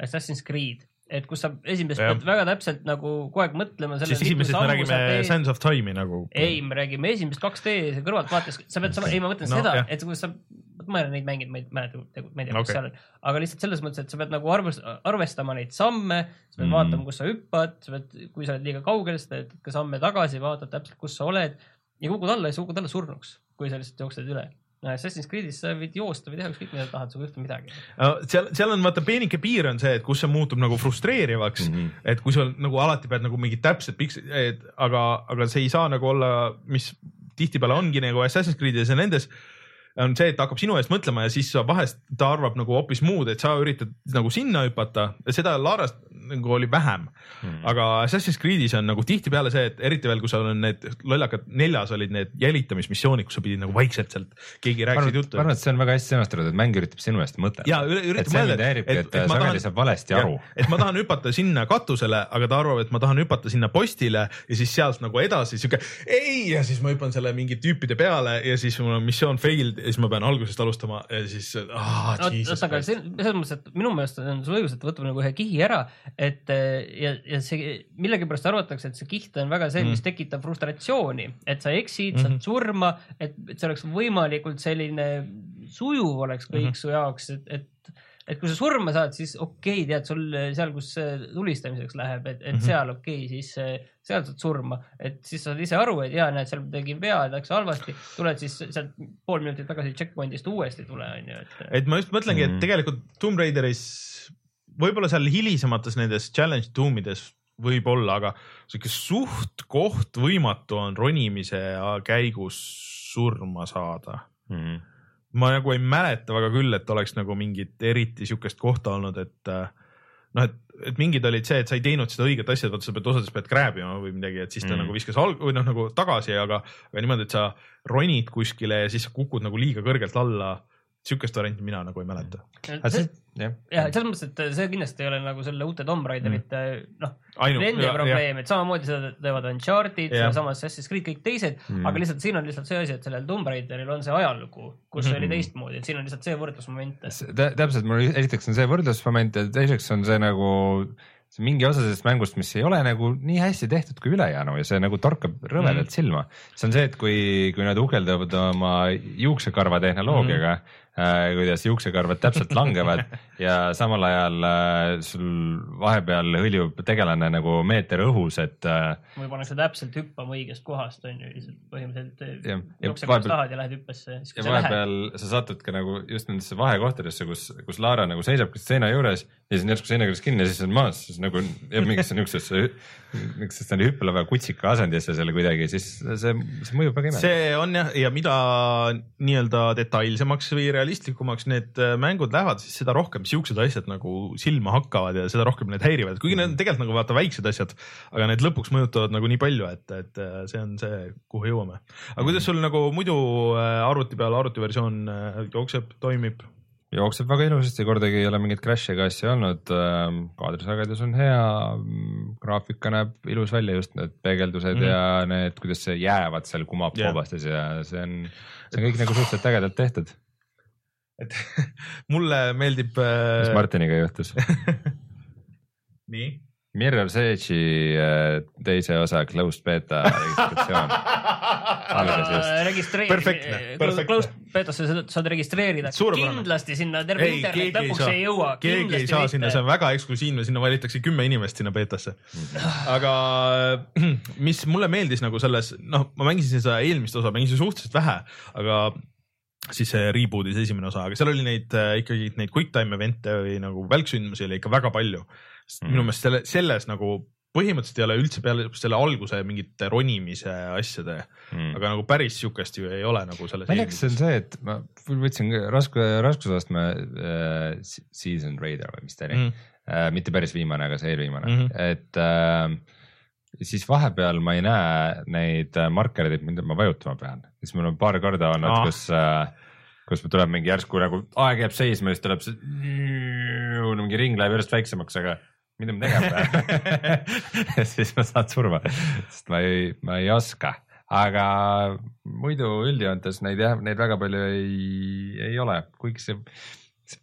Speaker 2: Assassin's Creed et kus sa esimesest
Speaker 1: Jah.
Speaker 2: pead väga täpselt nagu kogu aeg mõtlema selle
Speaker 1: siis esimesest me räägime Sands of Time'i nagu.
Speaker 2: ei, me räägime esimest 2D kõrvaltvaates, sa pead sama, ei ma mõtlen
Speaker 1: No,
Speaker 2: seda et kui sa, ma ei ole neid mänginud, ma ei mäleta, ma ei tea, mis
Speaker 1: Okei.
Speaker 2: seal on, aga lihtsalt selles mõttes, et sa pead nagu arvest-, arvestama neid samme, sa pead mm. vaatama, kus sa hüppad, sa pead, kui sa oled liiga kaugel, siis teed ka samme tagasi, vaatad täpselt, kus sa oled ja kukud alla ja sa kukud alla surnuks, kui sa lihtsalt jooksed üle. Assassin's Creed'is sa võid joosta või teha ükskõik mida tahad, sinuga ei juhtu midagi.
Speaker 1: seal, seal on vaata peenike piir on see, et kus see muutub nagu frustreerivaks mm. -hmm. et kui sul nagu alati pead nagu mingid täpsed piks-, aga, aga see ei saa nagu olla, mis tihtipeale ongi nagu Assassin's Creed'is ja nendes on see, et ta hakkab sinu eest mõtlema ja siis vahest ta arvab nagu hoopis muud, et sa üritad nagu sinna hüpata, seda Larast nagu oli vähem mm.. aga Assassin's Creed'is on nagu tihtipeale see, et eriti veel, kui sul on need lollakad, neljas olid need jälitamismissioonid, kus sa pidid nagu vaikselt sealt, keegi rääkisid juttu
Speaker 3: ma. arvan, et see on väga hästi sõnastatud, et mäng üritab sinu eest mõtelda.
Speaker 1: ja üritab mõelda, et-
Speaker 3: et,
Speaker 1: et ma tahan-
Speaker 3: aru.
Speaker 1: et ma tahan hüpata sinna katusele, aga ta arvab, et ma tahan hüpata sinna postile ja siis sealt nagu edasi sihuke ei ja siis ma hüppan selle mingi tüüpide peale ja siis mul on missioon failed ja siis ma pean algusest alustama ja siis ah,.
Speaker 2: oota, aga see, selles mõttes, et minu meelest on sul õigus, et ta võtab nagu ühe kihi ära, et eh, ja, ja see millegipärast arvatakse, et see kiht on väga see, mis
Speaker 1: Mm.
Speaker 2: tekitab frustratsiooni, et sa eksid mm, -hmm.
Speaker 1: Mhm.
Speaker 2: saad surma, et et see oleks võimalikult selline sujuv oleks kõik mm
Speaker 1: Mhm.
Speaker 2: -hmm. su jaoks, et, et et kui sa surma saad, siis okei okay,, tead sul seal, kus see tulistamiseks läheb, et, et mm. -hmm. seal okei okay,, siis eh, seal saad surma, et siis saad ise aru, et ja näed, seal tegin vea, läks halvasti, tuled siis sealt pool minutit tagasi checkpoint'ist uuesti tule, onju, et.
Speaker 1: et ma just mõtlengi, et
Speaker 3: Mhm.
Speaker 1: tegelikult Tomb Raideris võib-olla seal hilisemates nendes challenge tuumides võib-olla, aga sihuke suht-koht võimatu on ronimise käigus surma saada
Speaker 3: Mhm.
Speaker 1: Ma nagu ei mäleta väga küll, et oleks nagu mingit eriti sihukest kohta olnud, et äh, noh, et, et mingid olid see, et sa ei teinud seda õiget asja, et vaata sa pead osades pead grab ima või midagi, et siis ta
Speaker 3: Mm.
Speaker 1: nagu viskas alg- või noh, nagu tagasi, aga, aga niimoodi, et sa ronid kuskile ja siis sa kukud nagu liiga kõrgelt alla. Sihukest varianti mina nagu ei mäleta.
Speaker 2: ja selles mõttes, et see kindlasti ei ole nagu selle uute Tomb Raiderite mm. noh, nende probleem, et samamoodi seda teevad Uncharted, sedasama Assassin's Creed, kõik teised
Speaker 3: Mm.
Speaker 2: aga lihtsalt siin on lihtsalt see asi, et sellel Tomb Raideril on see ajalugu, kus mm oli teistmoodi, et siin on lihtsalt see võrdlusmoment.
Speaker 3: täpselt, mul esiteks on see võrdlusmoment ja teiseks on see nagu see mingi osa sellest mängust, mis ei ole nagu nii hästi tehtud kui ülejäänu ja see nagu torkab rõvedalt mm. silma. see on see, et kui, kui nad uhkeldavad oma juuksekarva tehnoloogiaga mm, kuidas juuksekarvad täpselt langevad ja samal ajal äh, sul vahepeal hõljub tegelane nagu meeter õhus, et äh,
Speaker 2: või pannakse täpselt hüppama õigest kohast on ju, lihtsalt põhimõtteliselt jookseb tahad ja lähed hüppesse.
Speaker 3: ja vahepeal sa satud ka nagu just nendesse vahekohtadesse, kus, kus Laara nagu seisabki seina juures ja siis on järsku seina küljes kinni ja siis on maas, siis nagu jääb mingisse niisugusesse, niisugusesse hüppeleva kutsika asendisse selle kuidagi, siis see, see mõjub väga imelikult.
Speaker 1: see on jah, ja mida nii-öelda detailsemaks või realistlikumaks need äh, mängud lähevad, siis seda rohkem siuksed asjad nagu silma hakkavad ja seda rohkem need häirivad, kuigi need on tegelikult nagu vaata väiksed asjad, aga need lõpuks mõjutavad nagu nii palju, et, et äh, see on see, kuhu jõuame. aga kuidas sul nagu muidu äh, arvuti peal arvutiversioon äh, jookseb, toimib?
Speaker 3: jookseb väga ilusasti, kordagi ei ole mingeid crash'e ega asja olnud, kaadrisagedus on hea, graafika näeb ilus välja, just need peegeldused mm
Speaker 1: Mhm.
Speaker 3: -hmm. ja need, kuidas see jäävad seal kumab yeah. koobastes ja see on, see on kõik nagu suhteliselt ägedalt tehtud.
Speaker 1: mulle meeldib
Speaker 3: mis
Speaker 1: äh,.
Speaker 3: Martiniga juhtus?
Speaker 1: nii.
Speaker 3: Mirror's Edge'i äh, teise osa closed beta registratsioon algas just.
Speaker 2: registreeri-
Speaker 1: Perfektne,, perfektne.
Speaker 2: close betasse saad- registreerida, kindlasti sinna terve
Speaker 1: ei,
Speaker 2: internet
Speaker 1: ei
Speaker 2: lõpuks
Speaker 1: saa
Speaker 2: ei jõua,,
Speaker 1: keegi ei saa sinna, see on väga eksklusiivne, sinna valitakse kümme inimest sinna beetasse. aga mis mulle meeldis nagu selles, noh, ma mängisin seda eelmist osa, mängisin suhteliselt vähe, aga siis see reboot'is esimene osa, aga seal oli neid äh, ikkagi neid quick time event'e või nagu välksündmusi oli ikka väga palju.
Speaker 3: Mhm.
Speaker 1: minu meelest selle, selles nagu põhimõtteliselt ei ole üldse peale selle alguse mingite ronimise asjade,
Speaker 3: Mm.
Speaker 1: aga nagu päris sihukest ju ei ole nagu selles.
Speaker 3: naljakas on see, et ma võtsin raske, raskusastme äh, Season Raider või mis ta oli mm,
Speaker 1: mm.
Speaker 3: äh, mitte päris viimane, aga see eelviimane mm. -hmm. et äh, siis vahepeal ma ei näe neid äh, markereid, mida ma vajutama pean, siis mul on paar korda olnud
Speaker 1: Ah.
Speaker 3: kus äh, kus tuleb mingi järsku nagu aeg jääb seisma siis tuleb see mingi ring läheb järjest väiksemaks, aga mida ma tegema pean? Siis ma saan surma, sest ma ei, ma ei oska, aga muidu üldjoontes neid jah, neid väga palju ei, ei ole, kuigi see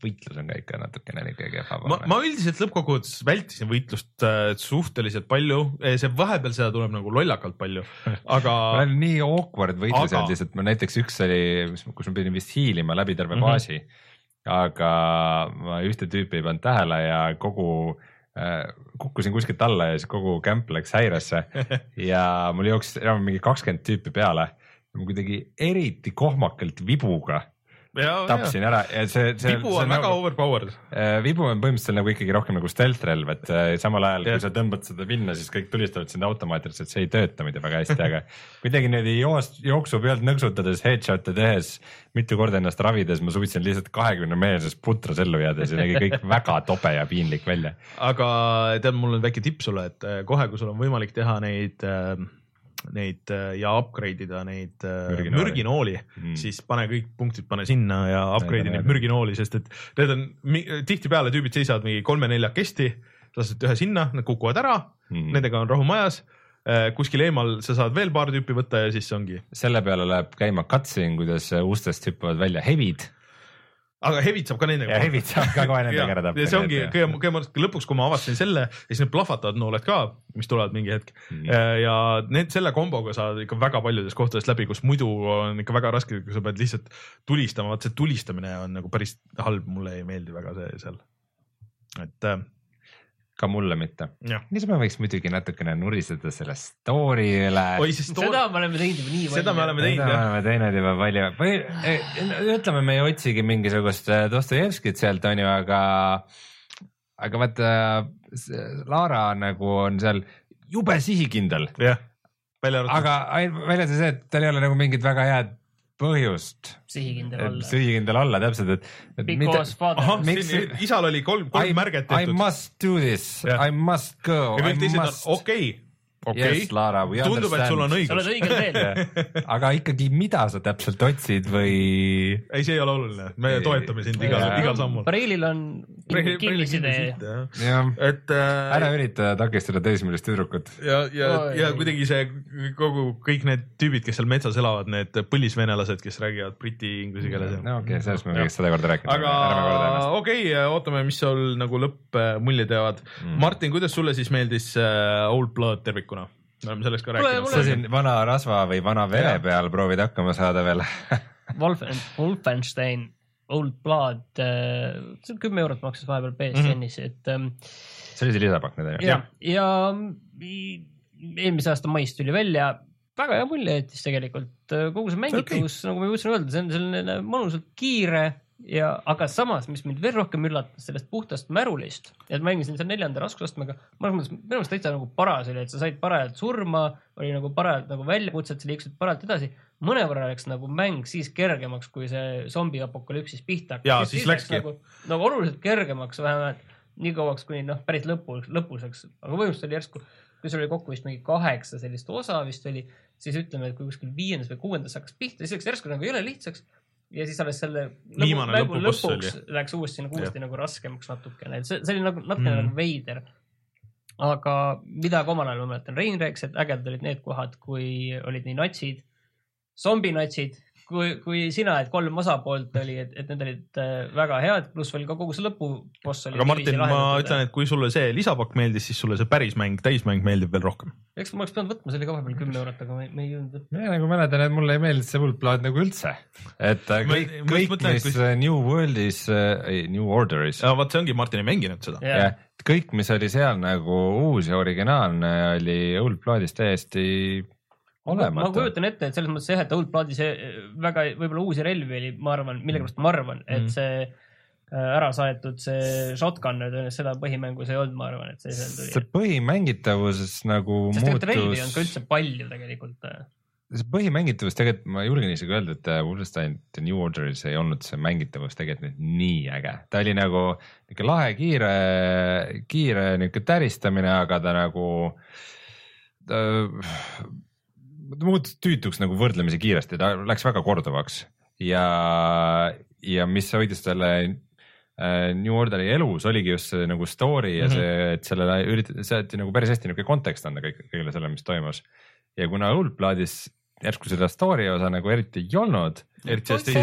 Speaker 3: võitlus on ka ikka natukene niisugune kehva.
Speaker 1: ma, ma üldiselt lõppkokkuvõttes vältisin võitlust äh, suhteliselt palju, see vahepeal seda tuleb nagu lollakalt palju, aga
Speaker 3: ma olen nii awkward võitlusi
Speaker 1: Aga-
Speaker 3: olnud lihtsalt, ma näiteks üks oli, kus ma pidin vist hiilima läbi terve mm -hmm. baasi. aga ma ühte tüüpi ei pannud tähele ja kogu äh, kukkusin kuskilt alla ja siis kogu kämp läks häiresse ja mul jooksis enam mingi kakskümmend tüüpi peale. ma kuidagi eriti kohmakalt vibuga tapsin ära ja see, see.
Speaker 1: vibu on väga
Speaker 3: nagu,
Speaker 1: overpowered.
Speaker 3: äh, vibu on põhimõtteliselt nagu ikkagi rohkem nagu stealth relv, et äh, samal ajal
Speaker 1: Jah.
Speaker 3: kui sa tõmbad seda pinna, siis kõik tulistavad sind automaatiliselt, see ei tööta muidu väga hästi, aga kuidagi niimoodi joos-, jooksu pealt nõksutades, headshot'e tehes, mitu korda ennast ravides, ma suutsin lihtsalt kahekümne meelses putras ellu jääda, see nägi kõik väga tobe ja piinlik välja.
Speaker 1: aga tead, mul on väike tipp sulle, et äh, kohe, kui sul on võimalik teha neid, neid äh, ja upgrade ida neid äh,
Speaker 3: Mürginooli.
Speaker 1: mürginooli
Speaker 3: Mm.
Speaker 1: siis pane kõik punktid, pane sinna ja upgrade'i neid mürginooli, sest et need on tihtipeale tüübid seisavad mingi kolme-neljakesti, lased ühe sinna, nad kukuvad ära
Speaker 3: Mm.
Speaker 1: mm., nendega on rahu majas. kuskil eemal sa saad veel paar tüüpi võtta ja siis ongi,
Speaker 3: selle peale läheb käima cutscene, kuidas ustest hüppavad välja hevid
Speaker 1: aga Heavit saab ka nendega.
Speaker 3: ja hevid saab ka kohe nendega ära tappa.
Speaker 1: ja see ongi kõige, kõige lõpuks, kui ma avastasin selle ja siis need plahvatavad nooled ka, mis tulevad mingi hetk
Speaker 3: Mm.
Speaker 1: ja need selle komboga saad ikka väga paljudest kohtadest läbi, kus muidu on ikka väga raske, kui sa pead lihtsalt tulistama, vot see tulistamine on nagu päris halb, mulle ei meeldi väga see seal. et äh,
Speaker 3: ka mulle mitte. siis me võiks muidugi natukene nuriseda selle story üle.
Speaker 1: too
Speaker 2: seda me oleme teinud juba nii palju.
Speaker 1: Seda me oleme teinud,
Speaker 3: seda
Speaker 1: jah.
Speaker 3: oleme teinud juba palju või eh, ütleme, me ei otsigi mingisugust eh, Dostojevskit sealt onju, aga, aga vaata Laara nagu on seal jube sihikindel,
Speaker 1: jah, välja arvatud,
Speaker 3: aga välja arvatud see, et tal ei ole nagu mingit väga head põhjust
Speaker 2: sihikindel olla.
Speaker 3: sihikindel olla täpselt, et, et.
Speaker 2: Because father
Speaker 1: ahah,
Speaker 3: miks-
Speaker 1: siin isal oli kolm, kolm märget
Speaker 3: I
Speaker 1: tehtud
Speaker 3: must do this. I must go,
Speaker 1: ja
Speaker 3: I
Speaker 1: kõik teised on
Speaker 3: must.
Speaker 1: okei, okei
Speaker 3: Yes, Laara, we
Speaker 1: tundub, et sul on
Speaker 3: understand.
Speaker 2: sa oled
Speaker 1: õigus.
Speaker 2: õigel teel.
Speaker 3: aga ikkagi, mida sa täpselt otsid või?
Speaker 1: ei, see ei ole oluline, me
Speaker 3: Ei-
Speaker 1: toetame sind igal igal sammul.
Speaker 2: Preilil on kinnisidee.
Speaker 1: et äh,
Speaker 3: ära ürita takistada teismelist tüdrukut.
Speaker 1: ja, ja
Speaker 2: Oi.,
Speaker 1: ja kuidagi see kogu, kõik need tüübid, kes seal metsas elavad, need põlisvenelased, kes räägivad briti inglise keeles.
Speaker 3: no okei okay,, sellest me võiks seda korda rääkida.
Speaker 1: aga okei okay,, ootame, mis sul nagu lõppmuljed jäävad mm.. Martin, kuidas sulle siis meeldis äh, Old Blood tervikuna? me oleme sellest ka rääkinud.
Speaker 2: mulle-
Speaker 3: siin vana rasva või vana vere
Speaker 1: Jah.
Speaker 3: peal proovid hakkama saada veel.
Speaker 2: Wolfen, Wolfenstein Old Blood, see on kümme eurot maksis vahepeal BSN-is mm, -hmm. et ähm,
Speaker 3: see oli see lisapakk nüüd on ju?
Speaker 2: ja, ja i- eelmise aasta mais tuli välja, väga hea mulje jättis tegelikult, kogu see mängitavus, nagu ma jõudsin öelda, see on selline mõnusalt kiire ja, aga samas, mis mind veel rohkem üllatas sellest puhtast märulist, et mängisin seal neljanda raskusastmega, minu meelest täitsa nagu paras oli, et sa said parajalt surma, oli nagu parajalt nagu väljakutset, sa liikusid parajalt edasi. mõnevõrra läks nagu mäng siis kergemaks, kui see zombi apokalüpsis pihta hakkas.
Speaker 1: Jaa, siis läkski.
Speaker 2: nagu, nagu oluliselt kergemaks vähemalt nii kauaks, kuni noh, päris lõpu, lõpuseks, aga põhimõtteliselt oli järsku, kui sul oli kokku vist mingi kaheksa sellist osa vist oli, siis ütleme, et kui kuskil viiendas või kuuendas hakkas pihta, siis läks järsku nagu jõle lihtsaks. Ja siis alles selle mängu
Speaker 1: lõpuboss
Speaker 2: lõpuks
Speaker 1: oli.
Speaker 2: läks uuesti nagu uuesti
Speaker 1: Jah.
Speaker 2: nagu raskemaks natukene, et see, see oli nagu natukene mm. nagu veider. aga mida ka omal ajal ma mäletan, Rein rääkis, et ägedad olid need kohad, kui olid nii natsid, zombinatsid, kui, kui sina, et kolm osapoolt oli, et, et need olid äh, väga head, pluss veel ka kogu see lõpuboss oli.
Speaker 1: aga Martin, ma ütlen, et kui sulle see lisapakk meeldis, siis sulle see päris mäng, täismäng meeldib veel rohkem.
Speaker 2: eks ma oleks pidanud võtma, see oli ka vahepeal kümme eurot, aga me, me ei jõudnud võtma.
Speaker 3: mina nagu mäletan, et mulle ei meeldinud see Woodblood nagu üldse, et äh, kõik, kõik, mis
Speaker 1: kui-
Speaker 3: kui... New World'is, New Order'is,
Speaker 1: vot see ongi, Martin ei mänginud seda.
Speaker 2: jah,
Speaker 3: kõik, mis oli seal nagu uus ja originaalne, oli Woodbloodis täiesti
Speaker 2: ma
Speaker 3: olematu.
Speaker 2: kujutan ette, et selles mõttes jah, et Old Bloodis eh, väga võib-olla uusi relvi oli, ma arvan, millegipärast ma arvan, et
Speaker 1: Mhm.
Speaker 2: see äh, ära saetud see shotgun seda põhimängus ei olnud, ma arvan, et see seal
Speaker 3: see
Speaker 2: tuli.
Speaker 3: põhimängitavuses nagu
Speaker 2: sest tegelikult relvi on ka
Speaker 3: muutus,
Speaker 2: üldse palju tegelikult. äh.
Speaker 3: see põhimängitavus tegelikult, ma julgen isegi öelda, et äh, Wolfenstein The New Orderis ei olnud see mängitavus tegelikult nii äge, ta oli nagu niuke lahe, kiire, kiire niuke täristamine, aga ta nagu ta, muutus tüütuks nagu võrdlemisi kiiresti, ta läks väga korduvaks ja, ja mis hoidis selle äh, New Orderi elus oligi just see nagu story ja
Speaker 1: Mhm.
Speaker 3: see, et sellele üritati, saati nagu päris hästi niuke kontekst anda kõik, kõigele sellele, mis toimus. ja kuna Oldbloodis järsku seda story osa nagu eriti ei olnud,
Speaker 1: eriti
Speaker 2: oli,
Speaker 3: siis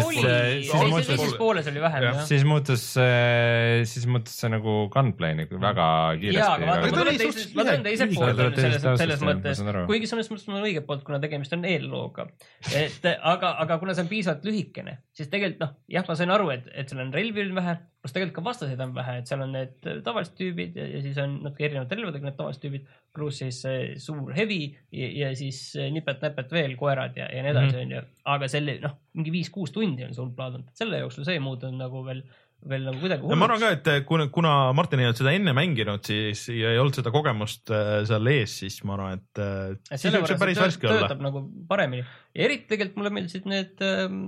Speaker 3: mõtlesin-
Speaker 2: teises pooles oli vähem jah.
Speaker 3: siis muutus, siis muutus see nagu gunplay nagu väga kiiresti.
Speaker 2: jaa, aga vaata,
Speaker 1: Aga
Speaker 2: ma tulen teiselt poolt selles selles mõttes kuigi selles mõttes mul on õige poolt, kuna tegemist on eellooga. et aga, aga kuna see on piisavalt lühikene, siis tegelikult noh, jah, ma sain aru, et, et seal on relvi on vähe, pluss tegelikult ka vastaseid on vähe, et seal on need tavalised tüübid ja, ja siis on natuke erinevate relvadega need tavalised tüübid, pluss siis see suur hevi ja, ja siis nipet-näpet veel koerad ja, ja nii edasi,
Speaker 1: Mhm.
Speaker 2: onju. aga selle noh, mingi viis-kuus tundi on see hull plaad olnud, selle jooksul see ei muutunud nagu veel, veel nagu kuidagi
Speaker 1: ja ma arvan ka, et kuna, kuna Martin ei olnud seda enne mänginud, siis ja ei olnud seda kogemust äh, seal ees, siis ma arvan, et äh,
Speaker 2: et
Speaker 1: siis võib see päris värske olla.
Speaker 2: töötab nagu paremini. Ja eriti tegelikult mulle meeldisid need ähm,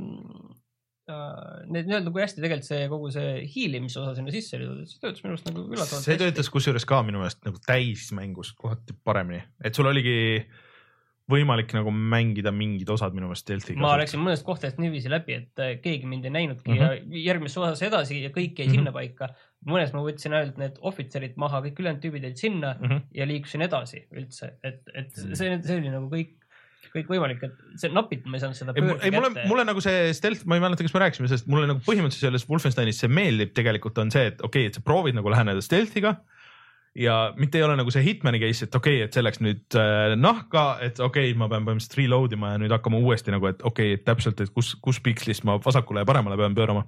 Speaker 2: äh, need nii-öelda, kui hästi tegelikult see kogu see hiilimise osa sinna sisse oli toodud, see töötas minu arust nagu üllatavalt
Speaker 1: see töötas kusjuures ka minu meelest nagu täismängus kohati paremini, et sul oligi võimalik nagu mängida mingid osad minu meelest stealth'iga.
Speaker 2: ma läksin mõnest kohtadest niiviisi läbi, et äh, keegi mind ei näinudki mm
Speaker 1: Mhm.
Speaker 2: -hmm. ja järgmises osas edasi ja kõik jäi
Speaker 1: Mhm.
Speaker 2: sinnapaika. mõnes ma võtsin ainult need ohvitserid maha, kõik ülejäänud tüübid jäid sinna mm
Speaker 1: Mhm.
Speaker 2: -hmm. ja liikusin edasi üldse, et, et see, see oli nagu kõik, kõik võimalik, et see napilt ma ei saanud seda
Speaker 1: ei, mulle, mulle nagu see stealth, ma ei mäleta, kas me rääkisime sellest, mulle nagu põhimõtteliselt selles Wolfensteinis see meeldib tegelikult on see, et okei okay,, et sa proovid nagu läheneda stealth'iga. Ja mitte ei ole nagu see Hitmani case, et okei okay,, et see läks nüüd äh, nahka, et okei okay,, ma pean põhimõtteliselt reload ima ja nüüd hakkama uuesti nagu, et okei okay,, et täpselt, et kus, kus pikslist ma vasakule ja paremale pean pöörama.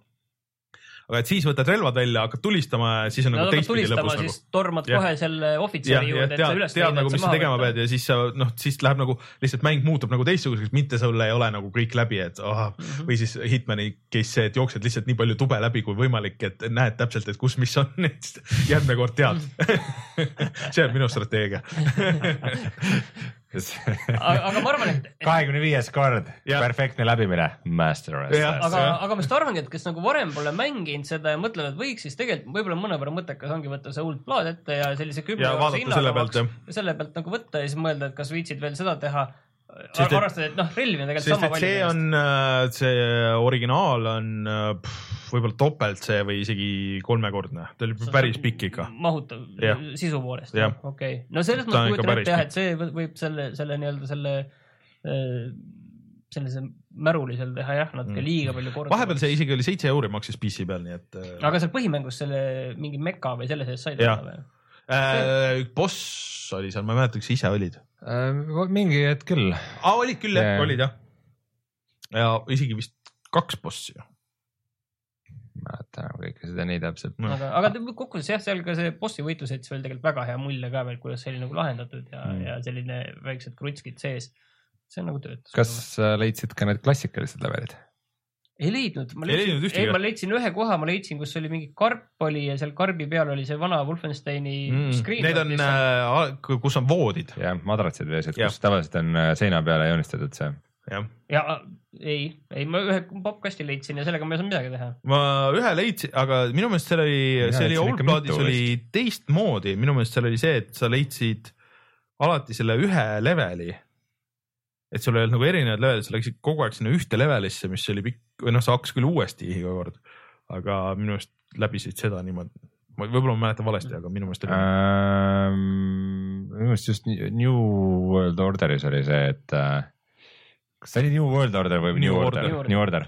Speaker 1: Aga et siis võtad relvad välja, hakkad tulistama ja siis on
Speaker 2: no
Speaker 1: nagu teistpidi lõpus nagu
Speaker 2: tormad
Speaker 1: Jah.
Speaker 2: kohe selle ohvitseri
Speaker 1: ja
Speaker 2: juurde, et sa
Speaker 1: tead,
Speaker 2: üles
Speaker 1: tead nagu, mis sa tegema pead
Speaker 2: ja
Speaker 1: ja siis sa noh, siis läheb nagu lihtsalt mäng muutub nagu teistsuguseks, mitte sul ei ole nagu kõik läbi, et oh,
Speaker 2: Mhm.
Speaker 1: või siis Hitmani case see, et jooksed lihtsalt nii palju tube läbi kui võimalik, et näed täpselt, et kus, mis on, järgmine kord tead. see on minu strateegia.
Speaker 2: aga, aga ma arvan, et,
Speaker 3: kahekümne viies kord, perfektne läbimine, master of
Speaker 1: Jah.
Speaker 2: aga aga ma just arvangi, et kes nagu varem pole mänginud seda ja mõtlevad, et võiks, siis tegelikult võib-olla mõnevõrra mõttekas ongi võtta see hull plaat ette ja sellise kümne
Speaker 1: Ja vaadata selle pealt, jah.
Speaker 2: selle pealt nagu võtta ja siis mõelda, et kas viitsid veel seda teha. Arvestades, et noh, relvi on tegelikult sama
Speaker 1: et see
Speaker 2: palju.
Speaker 1: on, see originaal on äh, võib-olla topelt see või isegi kolmekordne, ta oli päris pikk ikka.
Speaker 2: mahutav
Speaker 1: Jah.
Speaker 2: sisu poolest, okei. no selles mõttes kujutan ette jah, et see võib- selle, selle nii-öelda selle äh, sellise märuli seal teha jah, natuke
Speaker 1: Mm.
Speaker 2: liiga palju korda.
Speaker 1: vahepeal see isegi oli seitse euri maksis PC peal, nii et äh,
Speaker 2: aga seal põhimängus selle mingi meka või selle sees sai teha või?
Speaker 1: äh, boss oli seal, ma ei mäleta, kas ise olid.
Speaker 3: Äh, mingi hetk küll,
Speaker 1: aa, olid küll jah yeah., olid jah. ja isegi vist kaks bossi.
Speaker 3: mäleta enam kõike seda nii täpselt.
Speaker 1: No.
Speaker 2: aga, aga te- kokkuvõttes jah, seal ka see bossi võitlus jättis veel tegelikult väga hea mulje ka veel, kuidas see oli nagu lahendatud ja
Speaker 3: Mm.
Speaker 2: mm., ja selline väiksed krutskid sees. see nagu töötas.
Speaker 3: kas sa leidsid ka need klassikalised levelid?
Speaker 2: Ei leidnud, ma
Speaker 1: Ei
Speaker 2: leidsin ei ma leidsin ühe koha, ma leidsin, kus oli mingi karp oli ja seal karbi peal oli see vana Wolfensteini mm. screen.
Speaker 1: Need on, kus on voodid,
Speaker 3: jah, madratsid või asjad, kus tavaliselt on äh, seina peale joonistatud see.
Speaker 1: jah.
Speaker 2: ja ei, ei ma ühe pappkasti leidsin ja sellega ma ei saanud midagi teha.
Speaker 1: ma ühe leidsin, aga minu meelest seal oli, see oli
Speaker 3: mitu
Speaker 1: oli teistmoodi, minu meelest seal oli see, et sa leidsid alati selle ühe leveli. Et sul ei olnud nagu erinevad levelid, sa läksid kogu aeg sinna ühte levelisse, mis oli pikk või noh, sa hakkasid küll uuesti iga kord, aga minu meelest läbisid seda niimoodi. ma võib-olla ma mäletan valesti, aga minu meelest oli
Speaker 3: Ähm, minu meelest just New World Orderis oli see, et äh, kas see oli New World Order või New,
Speaker 1: New
Speaker 3: Order,
Speaker 2: Order.
Speaker 3: New Order,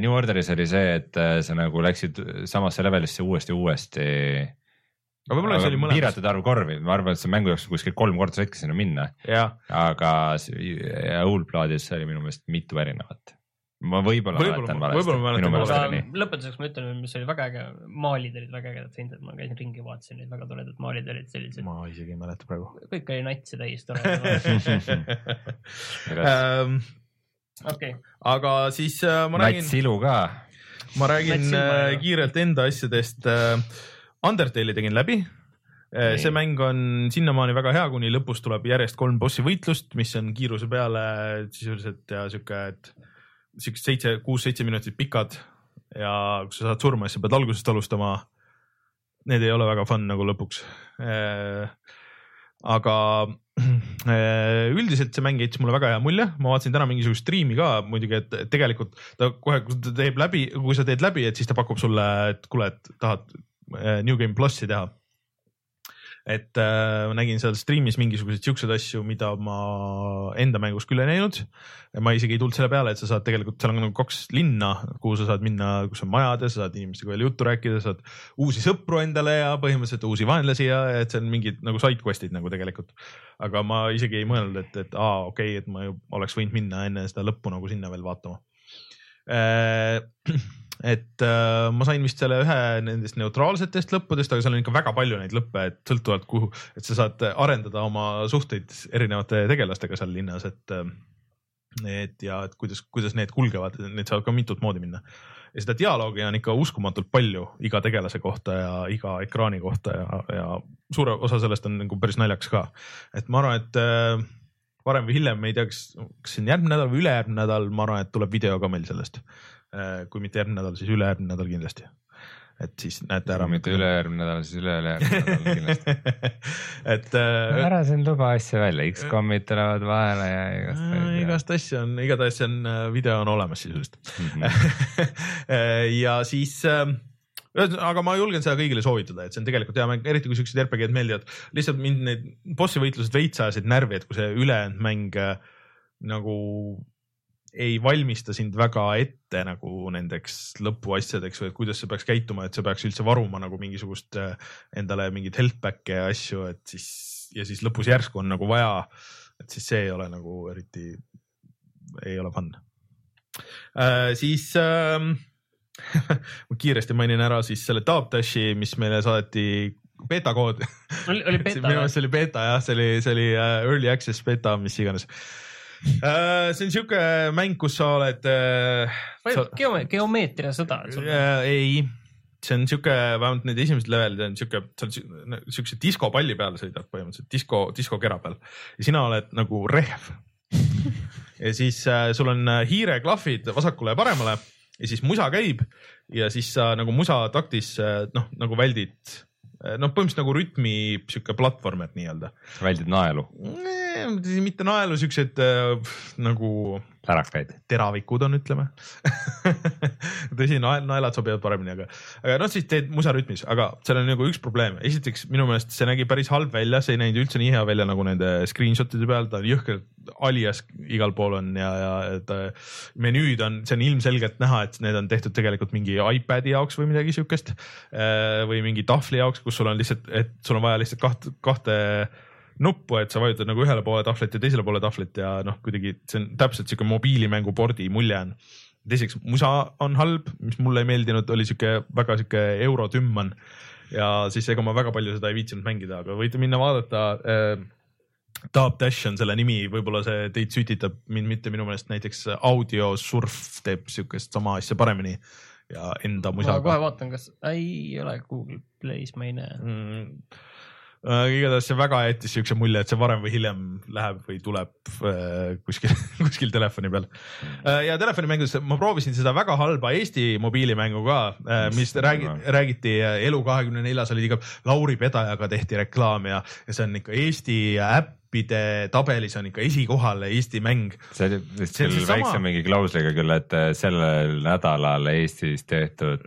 Speaker 3: New Orderis oli see, et äh, sa nagu läksid samasse levelisse uuesti, uuesti.
Speaker 1: Aga võib-olla see oli mõlemas.
Speaker 3: piiratud arv korvi, ma arvan, et see mängu jooksul kuskil kolm korda saidki sinna minna, aga Oldbloodis oli minu meelest mitu erinevat. ma võib-olla mäletan valesti.
Speaker 2: lõpetuseks ma ütlen, mis oli väga äge, maalid olid väga ägedad seintad, ma käisin ringi, vaatasin neid väga toredad maalid olid sellised,
Speaker 1: ma isegi ei mäleta praegu.
Speaker 2: kõik oli natsi täis tore.
Speaker 1: Ähm,
Speaker 2: okei,
Speaker 1: aga siis äh, ma räägin
Speaker 3: Nats, ilu ka,
Speaker 1: ma räägin äh, kiirelt enda asjadest. Undertale'i tegin läbi.
Speaker 3: Nii.
Speaker 1: see mäng on sinnamaani väga hea, kuni lõpus tuleb järjest kolm bossi võitlust, mis on kiiruse peale sisuliselt ja sihuke, et siuksed seitse, kuus-seitse minutit pikad ja kui sa saad surma, siis sa pead algusest alustama. Need ei ole väga fun nagu lõpuks. aga äh, üldiselt see mäng jättis mulle väga hea mulje, ma vaatasin täna mingisugust striimi ka muidugi, et tegelikult ta kohe, kui ta teeb läbi, kui sa teed läbi, et siis ta pakub sulle, et kuule, et tahad äh, New Game plussi teha. et äh, nägin seal striimis mingisuguseid siukseid asju, mida ma enda mängus küll ei näinud. ma isegi ei tulnud selle peale, et sa saad tegelikult, seal on nagu kaks linna, kuhu sa saad minna, kus on majad ja sa saad inimestega veel juttu rääkida, saad uusi sõpru endale ja põhimõtteliselt uusi vaenlasi ja et see on mingid nagu side quest'id nagu tegelikult. aga ma isegi ei mõelnud, et, et aa, okei okay,, et ma ju oleks võinud minna enne seda lõppu nagu sinna veel vaatama. et äh, ma sain vist selle ühe nendest neutraalsetest lõppudest, aga seal on ikka väga palju neid lõppe, et sõltuvalt kuhu, et sa saad arendada oma suhteid erinevate tegelastega seal linnas, et äh, need ja et kuidas, kuidas need kulgevad, need saavad ka mitut moodi minna. ja seda dialoogi on ikka uskumatult palju iga tegelase kohta ja iga ekraani kohta ja, ja suure osa sellest on nagu päris naljakas ka. et ma arvan, et äh, varem või hiljem, ei tea, kas, kas on järgmine nädal või ülejärgmine nädal, ma arvan, et tuleb video ka meil sellest. Kui mitte järgmine nädal, siis ülejärgmine nädal kindlasti. et siis näete ära.
Speaker 3: mitte ülejärgmine nädal, siis üle-ülejärgmine nädal kindlasti.
Speaker 1: et äh,
Speaker 3: ära siin luba asju välja, X-komid tulevad vahele ja igast
Speaker 1: äh,. igast asja on, igatahes see on, video on olemas sisuliselt.
Speaker 3: Mhm.
Speaker 1: ja siis äh, aga ma julgen seda kõigile soovitada, et see on tegelikult hea mäng, eriti kui siuksed RPG-d meeldivad. lihtsalt mind need bossi võitlused veits ajasid närvi, et kui see ülejäänud mäng äh, nagu ei valmista sind väga ette nagu nendeks lõpuasjadeks või et kuidas sa peaks käituma, et sa peaks üldse varuma nagu mingisugust äh, endale mingit health back'e ja asju, et siis ja siis lõpus järsku on nagu vaja, et siis see ei ole nagu eriti, ei ole fun äh,. siis ähm, ma kiiresti mainin ära siis selle Tapdashi, mis meile saadeti beeta kood.
Speaker 2: oli, oli beta
Speaker 1: minu meelest see oli beeta jah, see oli, see oli äh, early access beeta, mis iganes. See on siuke mäng, kus sa oled äh,.
Speaker 2: või geome-, geomeetria sõda.
Speaker 1: Äh, ei, see on siuke, vähemalt need esimesed levelid on siuke, sa oled siukse diskopalli peal sõidad põhimõtteliselt disko, diskokera peal ja sina oled nagu rehv. ja siis äh, sul on äh, hiireklahvid vasakule ja paremale ja siis musa käib ja siis sa nagu musa taktis äh, noh, nagu väldid äh, noh, põhimõtteliselt nagu rütmi sihuke platvormer nii-öelda.
Speaker 3: väldid naelu,
Speaker 1: mitte naelu, siuksed äh, nagu
Speaker 3: lärakaid.
Speaker 1: teravikud on, ütleme. tõsi, nael, naelad sobivad paremini, aga, aga noh, siis teed musarütmis, aga seal on nagu üks probleem. esiteks minu meelest see nägi päris halb välja, see ei näinud üldse nii hea välja nagu nende screenshot'ide peal, ta on jõhkralt alias igal pool on ja, ja et äh, menüüd on, see on ilmselgelt näha, et need on tehtud tegelikult mingi iPad'i jaoks või midagi siukest või mingi tahvli jaoks, kus sul on lihtsalt, et sul on vaja lihtsalt kahte, kahte nuppu, et sa vajutad nagu ühele poole tahvlit ja teisele poole tahvlit ja noh, kuidagi see on täpselt siuke mobiilimängu pordi mulje on teiseks musa on halb, mis mulle ei meeldinud, oli sihuke väga sihuke eurotümman ja siis ega ma väga palju seda ei viitsinud mängida, aga võite minna vaadata äh, Dub Dash on selle nimi, võib-olla see teid sütitab, mind mitte minu meelest näiteks Audio Surf teeb siukest sama asja paremini ja enda
Speaker 2: ma kohe
Speaker 1: musaga.
Speaker 2: vaatan, kas ei ole Google Play's, ma ei näe.
Speaker 1: Mm. Äh, igatahes see väga jättis siukse mulje, et see varem või hiljem läheb või tuleb äh, kuskil, kuskil telefoni peal. ja telefonimängus ma proovisin seda väga halba Eesti mobiilimängu ka, mis räägi, räägiti äh, Elu24-s oli iga Lauri Pedajaga tehti reklaam ja, ja see on ikka Eesti äppide tabelis on ikka esikohal Eesti mäng.
Speaker 3: see oli vist küll väikse mingi klausliga küll, et äh, sellel nädalal Eestis tehtud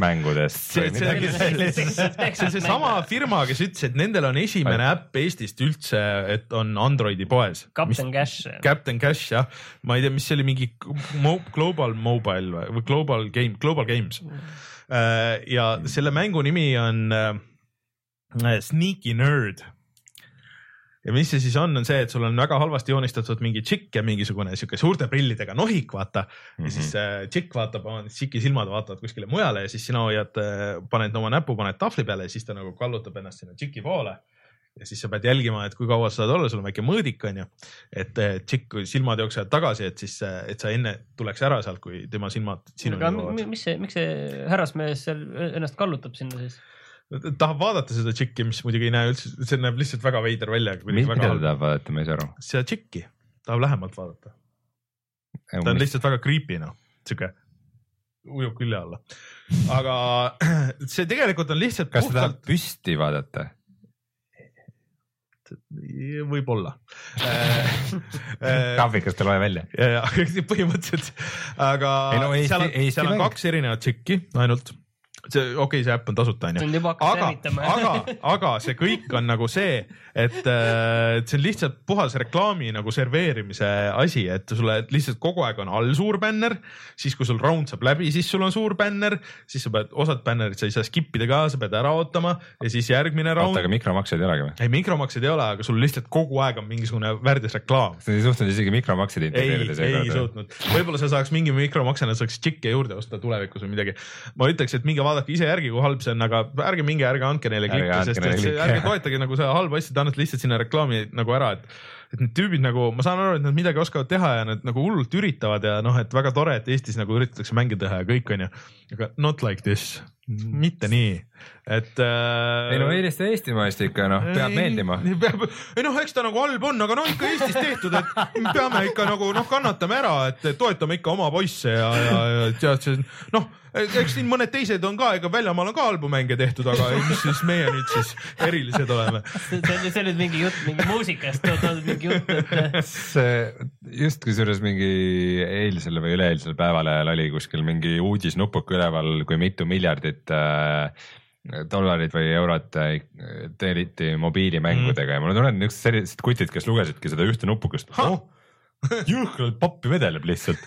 Speaker 3: mängudest
Speaker 1: see, on seesama firma, kes ütles, et nendel on esimene äpp Eestist üldse, et on Androidi poes.
Speaker 2: Captain Cash.
Speaker 1: Captain Cash jah, ma ei tea, mis see oli, mingi mo Global Mobile või, Global Game, Global Games. ja selle mängu nimi on äh, Sneaky Nerd. Ja mis see siis on, on see, et sul on väga halvasti joonistatud mingi tšikk ja mingisugune sihuke suurte prillidega nohik, vaata mm. -hmm. ja siis äh, tšikk vaatab, tšiki silmad vaatavad kuskile mujale ja siis sina hoiad, paned oma näpu, paned tahvli peale ja siis ta nagu kallutab ennast sinna tšiki poole ja siis sa pead jälgima, et kui kaua sa saad olla, sul on väike mõõdik, onju. et eh, tšikk, kui silmad jooksevad tagasi, et siis, et sa enne tuleks ära sealt, kui tema silmad sinuni
Speaker 2: aga
Speaker 1: jõuavad
Speaker 2: mi-. mis see, miks see härrasmees seal ennast kallutab sinna siis?
Speaker 1: Tahab vaadata seda tšikki, mis muidugi ei näe üldse, see näeb lihtsalt väga veider välja.
Speaker 3: mida ta tahab vaadata, ma ei saa aru.
Speaker 1: seda tšikki, tahab lähemalt vaadata, ta on lihtsalt väga creepy noh, sihuke ujub külje alla. aga see tegelikult on lihtsalt
Speaker 3: kas ta tahab püsti vaadata?
Speaker 1: võib-olla.
Speaker 3: graafikust ei loe välja.
Speaker 1: ja, ja põhimõtteliselt, aga
Speaker 3: Ei no Eesti-
Speaker 1: seal on, seal on kaks erinevat tšikki ainult. see, okei okay,, see äpp on tasuta onju. aga, aga, aga see kõik on nagu see, et, et see on lihtsalt puhas reklaami nagu serveerimise asi, et sulle lihtsalt kogu aeg on all suur bänner, siis kui sul round saab läbi, siis sul on suur bänner, siis sa pead, osad bännerid sa ei saa skip ida ka, sa pead ära ootama ja siis järgmine
Speaker 3: oota,
Speaker 1: round.
Speaker 3: aga mikromakseid ei olegi või?
Speaker 1: ei, mikromakseid ei ole, aga sul lihtsalt kogu aeg on mingisugune värdjas reklaam.
Speaker 3: sa ei suutnud isegi mikromakseid
Speaker 1: ei,
Speaker 3: integreerida
Speaker 1: ei. suutnud, võib-olla sa saaks mingi mikromaksena saaks tšikke juurde osta tulevikus või midagi. ma ütleks, et minge vaadake ise järgi, kui halb see on, aga ärge minge, ärge andke neile
Speaker 3: andke
Speaker 1: sest et see, ärge toetage nagu seda halba asja, te annate lihtsalt sinna reklaami nagu ära, et et need tüübid nagu, ma saan aru, et nad midagi oskavad teha ja nad nagu hullult üritavad ja noh, et väga tore, et Eestis nagu üritatakse mänge teha ja kõik onju, aga not like this, mitte nii, et äh,
Speaker 3: ei no eelista Eestimaist ikka noh, peab meeldima.
Speaker 1: peab, ei noh, eks ta nagu halb on, aga no ikka Eestis tehtud, et peame ikka nagu noh, kannatame ära, et toetame ikka oma poisse ja, ja, ja tead see noh, eks siin mõned teised on ka, ega väljamaal on ka halbu mänge tehtud, aga mis siis meie nüüd siis erilised oleme.
Speaker 2: see on, see on nüüd mingi jutt mingi muusikast, mingi jutt, et
Speaker 3: see just kusjuures mingi eilsel või üleeilsel päeval ajal oli kuskil mingi uudisnupuke üleval, kui mitu miljardit äh, dollarit või eurot äh, teeniti mobiilimängudega ja mul on tunne, et niisugused sellised kutid, kes lugesidki seda ühte nupukest. oh, jõhkralt pappi vedeleb lihtsalt.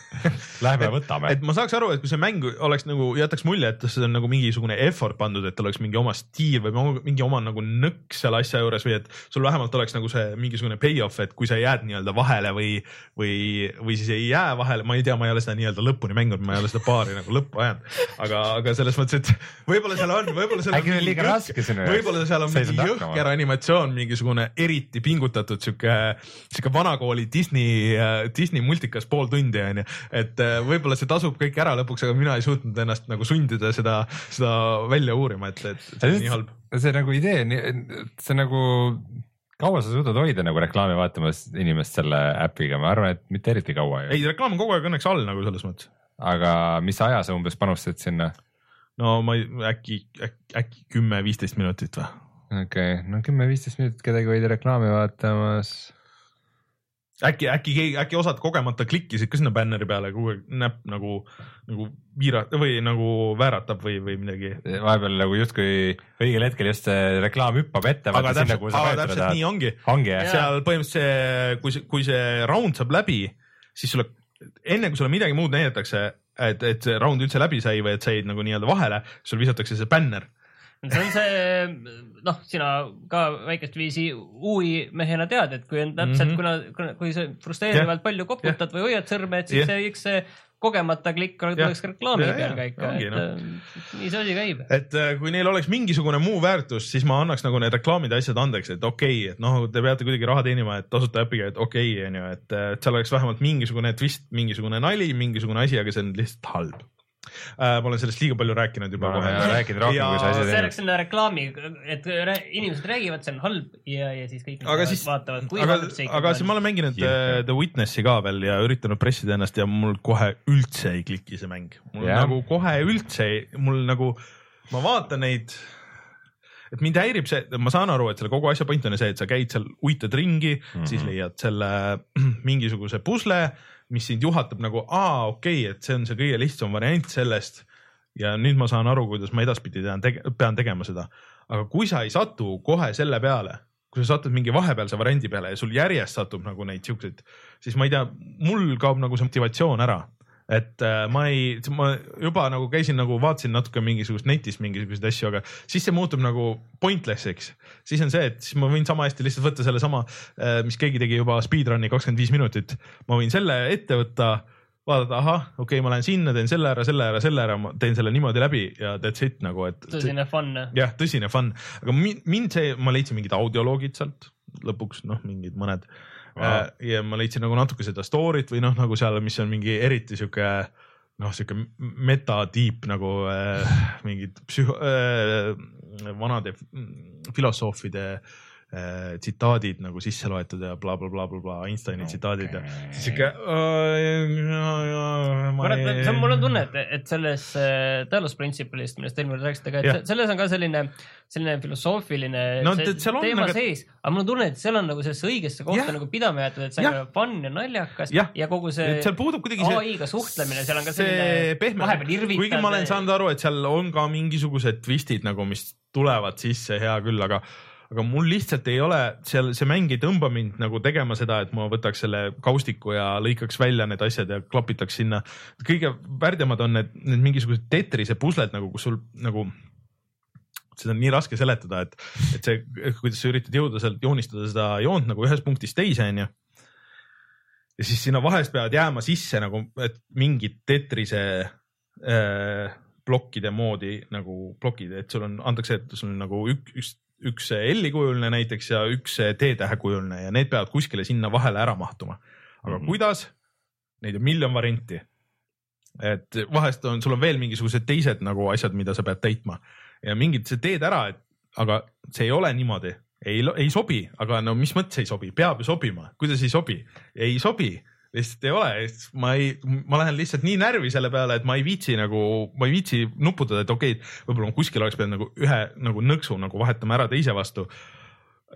Speaker 3: Lähme võtame.
Speaker 1: et ma saaks aru, et kui see mäng oleks nagu jätaks mulje, et see on nagu mingisugune effort pandud, et oleks mingi oma stiil või mingi oma nagu nõks seal asja juures või et sul vähemalt oleks nagu see mingisugune payoff, et kui sa jääd nii-öelda vahele või, või, või siis ei jää vahele, ma ei tea, ma ei ole seda nii-öelda lõpuni mänginud, ma ei ole seda paari nagu lõppu ajanud, aga, aga selles mõttes, et võib-olla seal on, võib-olla seal on
Speaker 3: liiga raske sinu jaoks?
Speaker 1: võib-olla seal on mingi jõhker animatsioon, mingisugune eriti pingutatud sihuke, sihuke vanakooli Disney, Disney multikas pool tundi onju, et äh, võib-olla see tasub kõik ära lõpuks, aga mina ei suutnud ennast nagu sundida seda, seda välja uurima, et, et see on nii halb.
Speaker 3: see nagu idee, see nagu, kaua sa suudad hoida nagu reklaami vaatamas inimest selle äpiga, ma arvan, et mitte eriti kaua
Speaker 1: ei, reklaam on kogu aeg õnneks all nagu selles mõttes.
Speaker 3: aga mis aja sa umbes panustad sinna?
Speaker 1: no ma ei, äkki, äkki, äkki kümme-viisteist minutit või?
Speaker 3: okei okay., no kümme-viisteist minutit kedagi hoida reklaami vaatamas.
Speaker 1: äkki, äkki äkki osad kogemata klikkisid ka sinna bänneri peale, aeg näpp nagu, nagu piirata või nagu vääratab või, või midagi
Speaker 3: vahepeal nagu justkui õigel hetkel just see reklaam hüppab ette.
Speaker 1: aga täpselt, aga täpselt nii ongi.
Speaker 3: ongi
Speaker 1: seal põhimõtteliselt see, kui see, kui see round saab läbi, siis sulle enne kui sulle midagi muud näidatakse, et, et see round üldse läbi sai või et sa jäid nagu nii-öelda vahele, sul visatakse see bänner.
Speaker 2: See on see, noh, sina ka väikest viisi UI mehena tead, et kui on täpselt mm, -hmm. kuna, kui sa frustreerivalt palju koputad või hoiad sõrme, et siis
Speaker 1: Jah.
Speaker 2: see, eks see kogemata klikk ka reklaami peal käika,
Speaker 1: ongi,
Speaker 2: et
Speaker 1: noh.
Speaker 2: äh, nii see asi käib.
Speaker 1: et äh, kui neil oleks mingisugune muu väärtus, siis ma annaks nagu need reklaamid ja asjad andeks, et okei okay,, et noh, te peate kuidagi raha teenima, et tasuta äpiga, et okei okay,, onju, et, et seal oleks vähemalt mingisugune twist, mingisugune nali, mingisugune asi, aga see on lihtsalt halb äh,. Ma olen sellest liiga palju rääkinud juba
Speaker 3: ma
Speaker 1: kohe
Speaker 3: rääkinud rohkem
Speaker 1: Ja
Speaker 3: kui see asi
Speaker 2: see
Speaker 3: teeb
Speaker 2: oleks. selline reklaami, et inimesed räägivad, see on halb ja, ja siis kõik
Speaker 1: aga siis,
Speaker 2: vaatavad, kui
Speaker 1: aga
Speaker 2: halb see,
Speaker 1: aga siis ma olen mänginud
Speaker 3: Hirm.
Speaker 1: äh, The Witnessi ka veel ja üritanud pressida ennast ja mul kohe üldse ei kliki see mäng. mul yeah. nagu kohe üldse, mul nagu, ma vaatan neid, et mind häirib see, ma saan aru, et selle kogu asja point on see, et sa käid seal, uitad ringi mm,
Speaker 3: Mhm.
Speaker 1: -hmm. siis leiad selle mingisuguse pusle, mis sind juhatab nagu, aa, okei okay,, et see on see kõige lihtsam variant sellest ja nüüd ma saan aru, kuidas ma edaspidi tean tege,, pean tegema seda. aga kui sa ei satu kohe selle peale, kui sa satud mingi vahepealse variandi peale ja sul järjest satub nagu neid siukseid, siis ma ei tea, mul kaob nagu see motivatsioon ära. Et äh, ma ei, ma juba nagu käisin nagu vaatasin natuke mingisugust netis mingisuguseid asju, aga siis see muutub nagu pointless'iks. siis on see, et siis ma võin sama hästi lihtsalt võtta sellesama, mis keegi tegi juba speedrun'i kakskümmend viis minutit. ma võin selle ette võtta vaadata, ahah, okei okay,, ma lähen sinna, teen selle ära, selle ära, selle ära, ma teen selle niimoodi läbi ja that's it nagu, et.
Speaker 2: tõsine fun.
Speaker 1: jah, tõsine fun, aga min- mind see, ma leidsin mingid audioloogid sealt lõpuks noh, mingid mõned wow.. ja ma leidsin nagu natuke seda story't või noh, nagu seal, mis on mingi eriti sihuke noh, sihuke meta deep nagu äh, mingid psühho- äh,, vanade mm, filosoofide äh, tsitaadid nagu sisse loetud ja blablabla bla,, bla, bla, Einsteini okay. tsitaadid ja siis sihuke.
Speaker 2: mul on tunne, et, et selles äh, Talos Principle'ist, millest eelmine kord rääkisite ka, et selles on ka selline, selline filosoofiline
Speaker 1: No
Speaker 2: see
Speaker 1: on,
Speaker 2: teema
Speaker 1: aga-
Speaker 2: aga... sees, aga mul on tunne, et seal on nagu sellesse õigesse kohta
Speaker 1: Jah.
Speaker 2: nagu pidama jäetud, et see on
Speaker 1: Jah.
Speaker 2: ka fun ja naljakas
Speaker 1: Jah.
Speaker 2: ja kogu see
Speaker 1: seal puudub kuidagi see
Speaker 2: ai-ga suhtlemine, seal on ka selline vahepeal, irvitav.
Speaker 1: kuigi ma olen saanud aru, et seal on ka mingisugused twistid nagu, mis tulevad sisse, hea küll, aga aga mul lihtsalt ei ole seal, see mäng ei tõmba mind nagu tegema seda, et ma võtaks selle kaustiku ja lõikaks välja need asjad ja klapitaks sinna. kõige värdjamad on need, need mingisugused Tetrise pusled nagu, kus sul nagu seda on nii raske seletada, et, et see, kuidas sa üritad jõuda sealt joonistada seda joont nagu ühest punktist teise, onju ja siis sinna vahest peavad jääma sisse nagu, et mingid Tetrise äh, plokkide moodi nagu plokid, et sul on, antakse, et sul on nagu üks, üks, üks L-i kujuline näiteks ja üks T-tähe kujuline ja need peavad kuskile sinna vahele ära mahtuma. aga mm. -hmm. kuidas? Neid on miljon varianti. et vahest on, sul on veel mingisugused teised nagu asjad, mida sa pead täitma ja mingid, sa teed ära, et aga see ei ole niimoodi, ei, ei sobi, aga no mis mõttes ei sobi, peab ju sobima, kuidas ei sobi, ei sobi, lihtsalt ei ole, ma ei, ma lähen lihtsalt nii närvi selle peale, et ma ei viitsi nagu, ma ei viitsi nuputada, et okei okay,, võib-olla kuskil oleks pidanud nagu ühe nagu nõksu nagu vahetama ära teise vastu.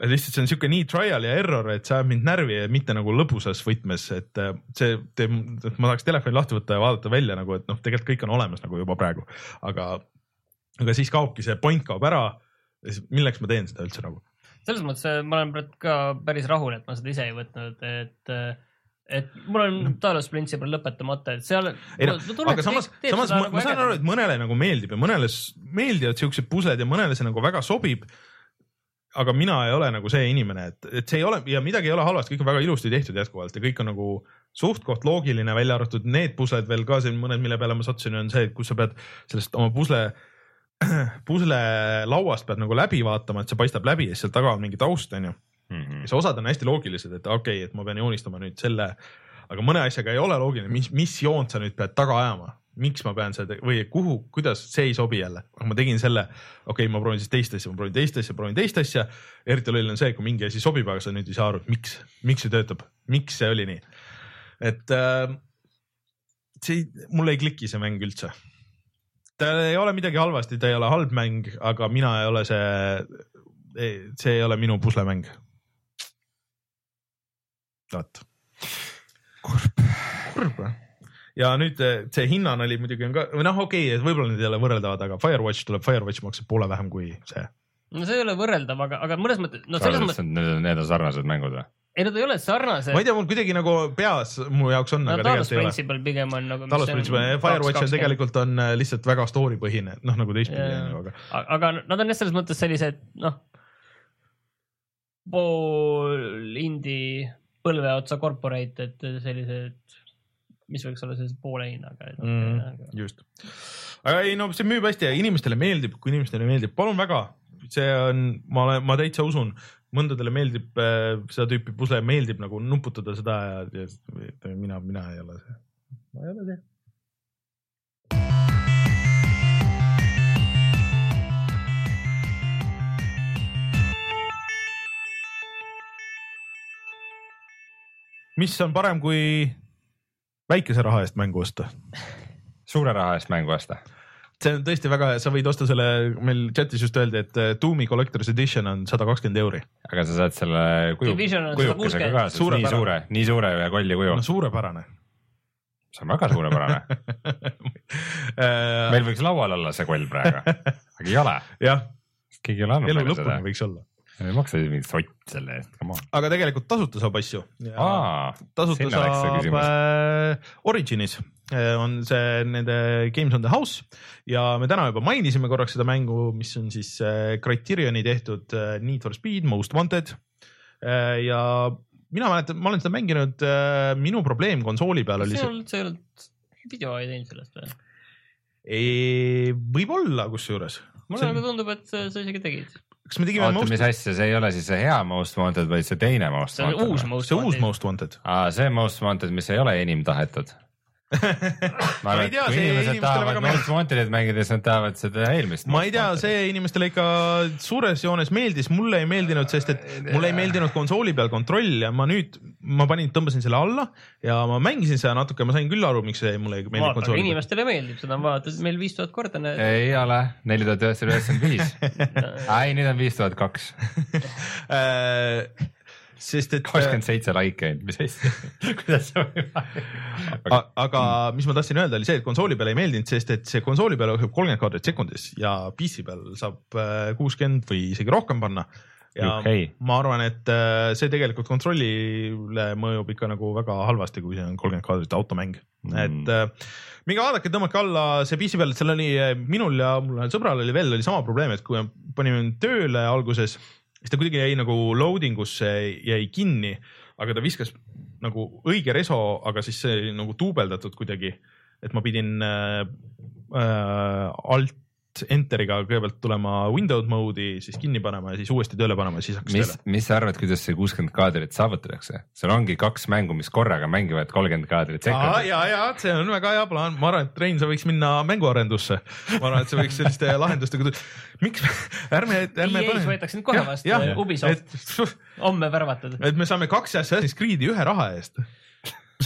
Speaker 1: lihtsalt see on sihuke nii trial ja error, et see ajab mind närvi ja mitte nagu lõbusas võtmes, et äh, see teeb, ma tahaks telefoni lahti võtta ja vaadata välja nagu, et noh, tegelikult kõik on olemas nagu juba praegu, aga, aga siis kaobki see point kaob ära. milleks ma teen seda üldse nagu?
Speaker 2: selles mõttes äh, ma olen ka päris rahul, et ma seda ise ei võtnud, et, et mul on Talos Principle lõpetamata, et seal.
Speaker 1: ei noh, aga samas, samas ma, ma saan aru, et mõnele nagu meeldib ja mõnele meeldivad siuksed pusled ja mõnele see nagu väga sobib. aga mina ei ole nagu see inimene, et, et see ei ole ja midagi ei ole halvasti, kõik on väga ilusti tehtud jätkuvalt ja kõik on nagu suht-koht loogiline, välja arvatud need pusled veel ka siin mõned, mille peale ma sattusin, on see, et kus sa pead sellest oma pusle, pusle lauast pead nagu läbi vaatama, et see paistab läbi ja siis seal taga on mingi taust, onju
Speaker 3: Mhm.
Speaker 1: siis osad on hästi loogilised, et okei okay,, et ma pean joonistama nüüd selle, aga mõne asjaga ei ole loogiline, mis, mis joont sa nüüd pead taga ajama, miks ma pean seda või kuhu, kuidas, see ei sobi jälle, aga ma tegin selle, okei okay,, ma proovin siis teist asja, ma proovin teist asja, proovin teist asja. eriti loll on see, kui mingi asi sobib, aga sa nüüd ei saa aru, et miks, miks see töötab, miks see oli nii. et äh, see, mul ei kliki see mäng üldse. ta ei ole midagi halvasti, ta ei ole halb mäng, aga mina ei ole see, see ei ole minu puslemäng vot. kurb. kurb jah. ja nüüd eh, see hinnanali muidugi on ka, või noh, okei okay,, et võib-olla need ei ole võrreldavad, aga Firewatch tuleb, Firewatch maksab poole vähem kui see.
Speaker 2: no see ei ole võrreldav, aga, aga mõnes mõttes, no selles mõttes,
Speaker 3: Need on, need on sarnased mängud või?
Speaker 2: ei nad ei ole sarnased
Speaker 1: ma ei. tea, mul kuidagi nagu peas mu jaoks on
Speaker 2: no
Speaker 1: aga tegelikult ei ole.
Speaker 2: Principle pigem on nagu.
Speaker 1: Talos Principle, Firewatch on. tegelikult on eh, lihtsalt väga story põhine, noh nagu teistpidi on ju, aga
Speaker 2: aga nad on jah selles mõttes sellised noh, pool indie põlve otsa corporate, et sellised mis võiks olla sellise poole hinnaga
Speaker 1: mm,. just, aga ei no see müüb hästi ja inimestele meeldib, kui inimestele meeldib, palun väga, see on, ma olen, ma täitsa usun, mõndadele meeldib äh, seda tüüpi pusle, meeldib nagu nuputada seda ja, ja mina, mina ei ole see, ma ei ole see. Mis on parem kui väikese raha eest mängu osta?
Speaker 3: suure raha eest mängu osta.
Speaker 1: see on tõesti väga hea, sa võid osta selle, meil chatis just öeldi, et äh, Doomi Collector's Edition on sada kakskümmend euri.
Speaker 3: aga sa saad selle kuju, kujukesega
Speaker 2: 160.
Speaker 3: kaasas, nii
Speaker 1: Suurepärane.
Speaker 3: suure, nii suure ja kolli kuju
Speaker 1: no. suurepärane
Speaker 3: see on väga suurepärane. meil võiks laual olla see koll praegu, aga ei ole,
Speaker 1: jah,
Speaker 3: keegi ei ole andnud meile seda.
Speaker 1: võiks olla,
Speaker 3: ei maksa ju mingit sott selle eest, come on.
Speaker 1: aga tegelikult tasuta saab asju. tasuta
Speaker 3: see
Speaker 1: saab äh, Originis äh, on see nende Games on the House ja me täna juba mainisime korraks seda mängu, mis on siis äh, Criterioni tehtud äh, Need for Speed Most Wanted äh, ja mina mäletan, ma olen seda mänginud, minu probleem konsooli peal oli
Speaker 2: see
Speaker 1: see
Speaker 2: ei, olnud, see ei olnud, video ei teinud sellest või?
Speaker 1: võib-olla kusjuures,
Speaker 2: mulle nagu tundub, et sa sa isegi tegid.
Speaker 1: Kas me tegime
Speaker 3: oota,
Speaker 1: Most
Speaker 3: mis, asja, see ei ole siis see hea Most Wanted, vaid see teine Most
Speaker 2: see on
Speaker 3: Wanted
Speaker 2: uus? Most
Speaker 1: see uus
Speaker 2: Wanted.
Speaker 1: Most Wanted.
Speaker 3: aa, see Most Wanted, mis ei ole enim tahetud.
Speaker 1: Ma ei tea,
Speaker 3: kui
Speaker 1: see
Speaker 3: inimesed
Speaker 1: inimestele
Speaker 3: tahavad
Speaker 1: väga
Speaker 3: Wantedit mängida, siis nad tahavad seda eelmist.
Speaker 1: ma ei tea, see inimestele ikka suures joones meeldis, mulle ei meeldinud, sest et mulle ei meeldinud konsooli peal kontroll ja ma nüüd, ma panin, tõmbasin selle alla ja ma mängisin seda natuke, ma sain küll aru, miks see mulle ei
Speaker 2: aga
Speaker 1: konsooli
Speaker 2: inimestele meeldib, seda on vaadatud meil viis tuhat korda.
Speaker 3: ei ole, neli tuhat üheksasada üheksakümmend viis. ei, nüüd on viis tuhat kaks,
Speaker 1: Äh, sest et,
Speaker 3: kakskümmend seitse laiki ainult, mis asja, kuidas see võimalik on?
Speaker 1: aga mis ma tahtsin öelda, oli see, et konsooli peal ei meeldinud, sest et see konsooli peal õhub kolmkümmend kaadrit sekundis ja PC peal saab äh, kuuskümmend või isegi rohkem panna ja
Speaker 3: Okei.
Speaker 1: ma arvan, et äh, see tegelikult kontrollile mõjub ikka nagu väga halvasti, kui see on kolmkümmend kaadrit automäng mm., et äh, minge vaadake, tõmmake alla see PC peal, et seal oli äh, minul ja mul ühel sõbral oli veel oli sama probleem, et kui me panime tööle alguses, siis ta kuidagi jäi nagu loading usse jäi kinni, aga ta viskas nagu õige reso, aga siis see nagu duubeldatud kuidagi, et ma pidin äh, äh, alt enter'iga kõigepealt tulema window mode'i, siis kinni panema ja siis uuesti tööle panema ja siis hakkas
Speaker 3: mis
Speaker 1: tööle.,
Speaker 3: mis sa arvad, kuidas see kuuskümmend kaadrit saavutatakse? seal ongi kaks mängu, mis korraga mängivad kolmkümmend kaadrit
Speaker 1: Aa,
Speaker 3: sekundis.
Speaker 1: ja, ja see on väga hea plaan, ma arvan, et Rein, sa võiks minna mänguarendusse. ma arvan, et sa võiks selliste lahendustega, miks, ärme, ärme
Speaker 2: EA-s võetakse nüüd kohe vastu, Ubisoft. homme värvatud.
Speaker 1: et me saame kaks Assassin's Creed'i ühe raha eest.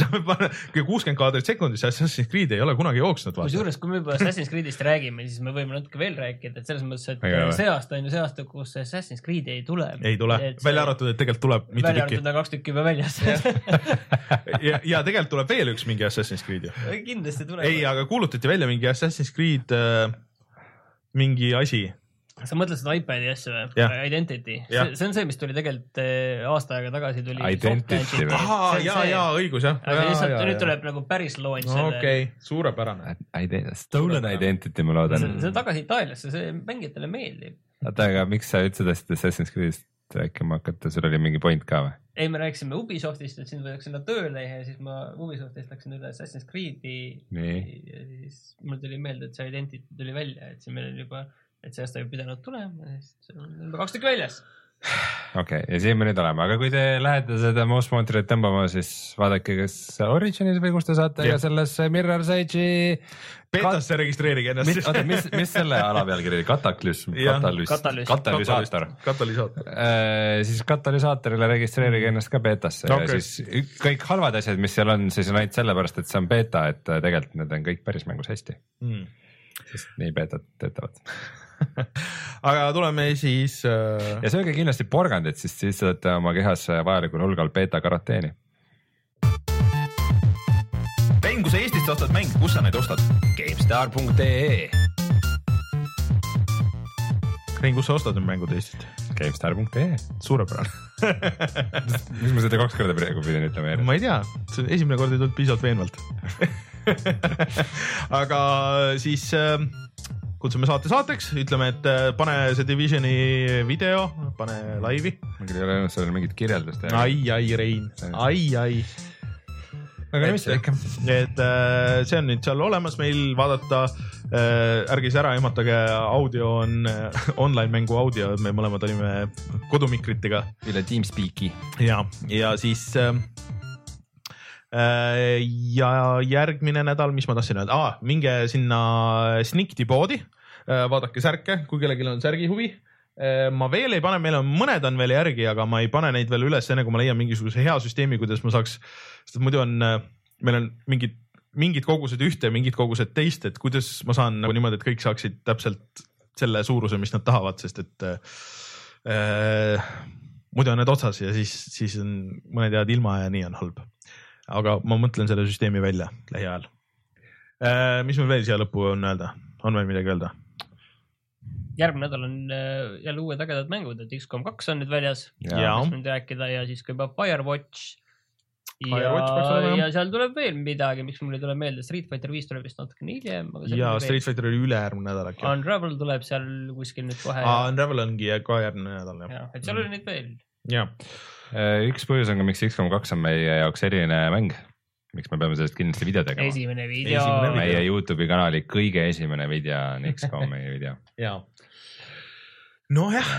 Speaker 1: Saame panna, kui kuuskümmend kaadrit sekundis Assassin's Creed ei ole kunagi jooksnud.
Speaker 2: kusjuures, kui me juba Assassin's Creed'ist räägime, siis me võime natuke veel rääkida, et selles mõttes, et
Speaker 3: hea.
Speaker 2: see aasta on ju see aasta, kus Assassin's Creed ei tule.
Speaker 1: ei tule, välja. arvatud, et tegelikult tuleb mitu
Speaker 2: välja
Speaker 1: tükki
Speaker 2: arvatud on kaks tükki juba väljas.
Speaker 1: ja, ja tegelikult tuleb veel üks mingi Assassin's Creed ju.
Speaker 2: kindlasti tuleb.
Speaker 1: ei, aga kuulutati välja mingi Assassin's Creed äh, mingi asi.
Speaker 2: Sa mõtled seda iPad'i asja või
Speaker 1: Jah.?
Speaker 2: Identity,
Speaker 1: Jah.
Speaker 2: see on see, mis tuli tegelikult eh, aasta aega tagasi tuli.
Speaker 3: Identity või?
Speaker 1: ahaa, ja, ja õigus jah.
Speaker 2: aga lihtsalt nüüd tuleb nagu päris launch
Speaker 1: no,.
Speaker 2: selle
Speaker 1: okei, suurepärane.
Speaker 3: Stolen Identity, ma loodan
Speaker 2: see, on tagasi Itaaliasse, see mängijatele meeldib.
Speaker 3: oota, aga miks sa üldse tahtsid Assassin's Creed'ist rääkima hakata, sul oli mingi point ka või?
Speaker 2: ei, me rääkisime Ubisoftist, et sind võetakse sinna tööle ja siis ma Ubisoftist läksin üle Assassin's Creed'i.
Speaker 3: nii,
Speaker 2: ja siis mul tuli meelde, et see Identity tuli välja, et see meil on juba, et see aasta ei pidanud tulema ja siis on juba kaks tükki väljas.
Speaker 3: okei okay,, ja siin me nüüd oleme, aga kui te lähete seda Most Wanted'it tõmbama, siis vaadake, kas Originis või kus te saate
Speaker 1: Jah.
Speaker 3: ka selles Mirror's Edge'i.
Speaker 1: Betasse registreerige ennast
Speaker 3: mis, oota, mis, mis selle alapealkiri oli, kataklüsm, katalüs,
Speaker 2: Katalüs-
Speaker 3: katalüsaator.
Speaker 1: katalüsaator.
Speaker 3: siis katalüsaatorile registreerige ennast ka beetasse okay. Ja siis kõik halvad asjad, mis seal on, siis on ainult sellepärast, et see on beeta, et äh, tegelikult need on kõik päris mängus hästi,
Speaker 1: Mm.
Speaker 3: sest nii beetad töötavad.
Speaker 1: aga tuleme siis äh,
Speaker 3: ja sööge kindlasti porgandit, sest siis saate oma kehas vajalikul hulgal beeta karanteeni.
Speaker 4: mäng, kui sa Eestist ostad mänge, kus sa neid ostad?
Speaker 3: GameStar.ee,
Speaker 1: Rein, kus sa ostad need mängud Eestist?
Speaker 3: GameStar.ee,
Speaker 1: suurepärane.
Speaker 3: miks ma seda kaks korda praegu pidin ütlema järjest?
Speaker 1: ma ei tea, see esimene kord ei tulnud piisavalt veenvalt. aga siis äh, kutsume saate saateks, ütleme, et äh, pane see Divisioni video, pane laivi.
Speaker 3: ma küll ei ole öelnud sellele mingit kirjeldust.
Speaker 1: ai, ai, Rein, ai, ai.
Speaker 3: aga mis ikka.
Speaker 1: et äh, see on nüüd seal olemas meil vaadata äh,. ärge siis ära ehmatage, audio on online mängu audio, me mõlemad olime kodumikritega
Speaker 3: üle Teamspeaki.
Speaker 1: ja, ja siis äh,. Äh, ja järgmine nädal, mis ma tahtsin öelda ah,, minge sinna Snikti poodi äh,, vaadake särke, kui kellelgi on särgi huvi äh,. ma veel ei pane, meil on mõned on veel järgi, aga ma ei pane neid veel üles, enne kui ma leian mingisuguse hea süsteemi, kuidas ma saaks, sest muidu on, meil on mingid, mingid kogused ühte, mingid kogused teist, et kuidas ma saan nagu niimoodi, et kõik saaksid täpselt selle suuruse, mis nad tahavad, sest et äh, muidu on need otsas ja siis, siis on mõned jäävad ilma ja nii on halb. Aga ma mõtlen selle süsteemi välja lähiajal äh,. mis meil veel siia lõppu on öelda, on veel midagi öelda?
Speaker 2: järgmine nädal on äh, jälle uued ägedad mängud, et X-kom kaks on nüüd väljas, nüüd rääkida ja siis ka juba Firewatch. ja ja seal tuleb veel midagi, miks mul ei tule meelde, Street Fighter viis tuleb vist natukene hiljem.
Speaker 1: ja Street Fighter oli ülejärgmine nädal äkki.
Speaker 2: Unravel tuleb seal kuskil nüüd kohe.
Speaker 1: Unravel ongi ka järgmine nädal jah.
Speaker 2: jah, et seal oli neid veel.
Speaker 1: ja,
Speaker 3: üks põhjus on ka, miks X-kom kaks on meie jaoks eriline mäng. miks me peame sellest kindlasti video tegema.
Speaker 2: esimene video.
Speaker 1: Esimene video.
Speaker 3: meie Youtube'i kanali kõige esimene video on X-komi video.
Speaker 1: ja. nojah,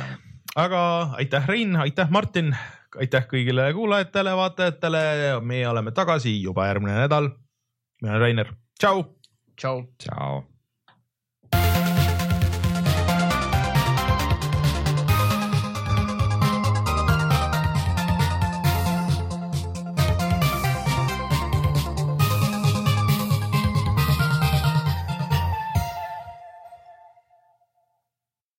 Speaker 1: aga aitäh, Rein, aitäh, Martin, aitäh kõigile kuulajatele, vaatajatele, meie oleme tagasi juba järgmine nädal. mina olen Rainer, tšau.
Speaker 2: tšau.
Speaker 3: tšau.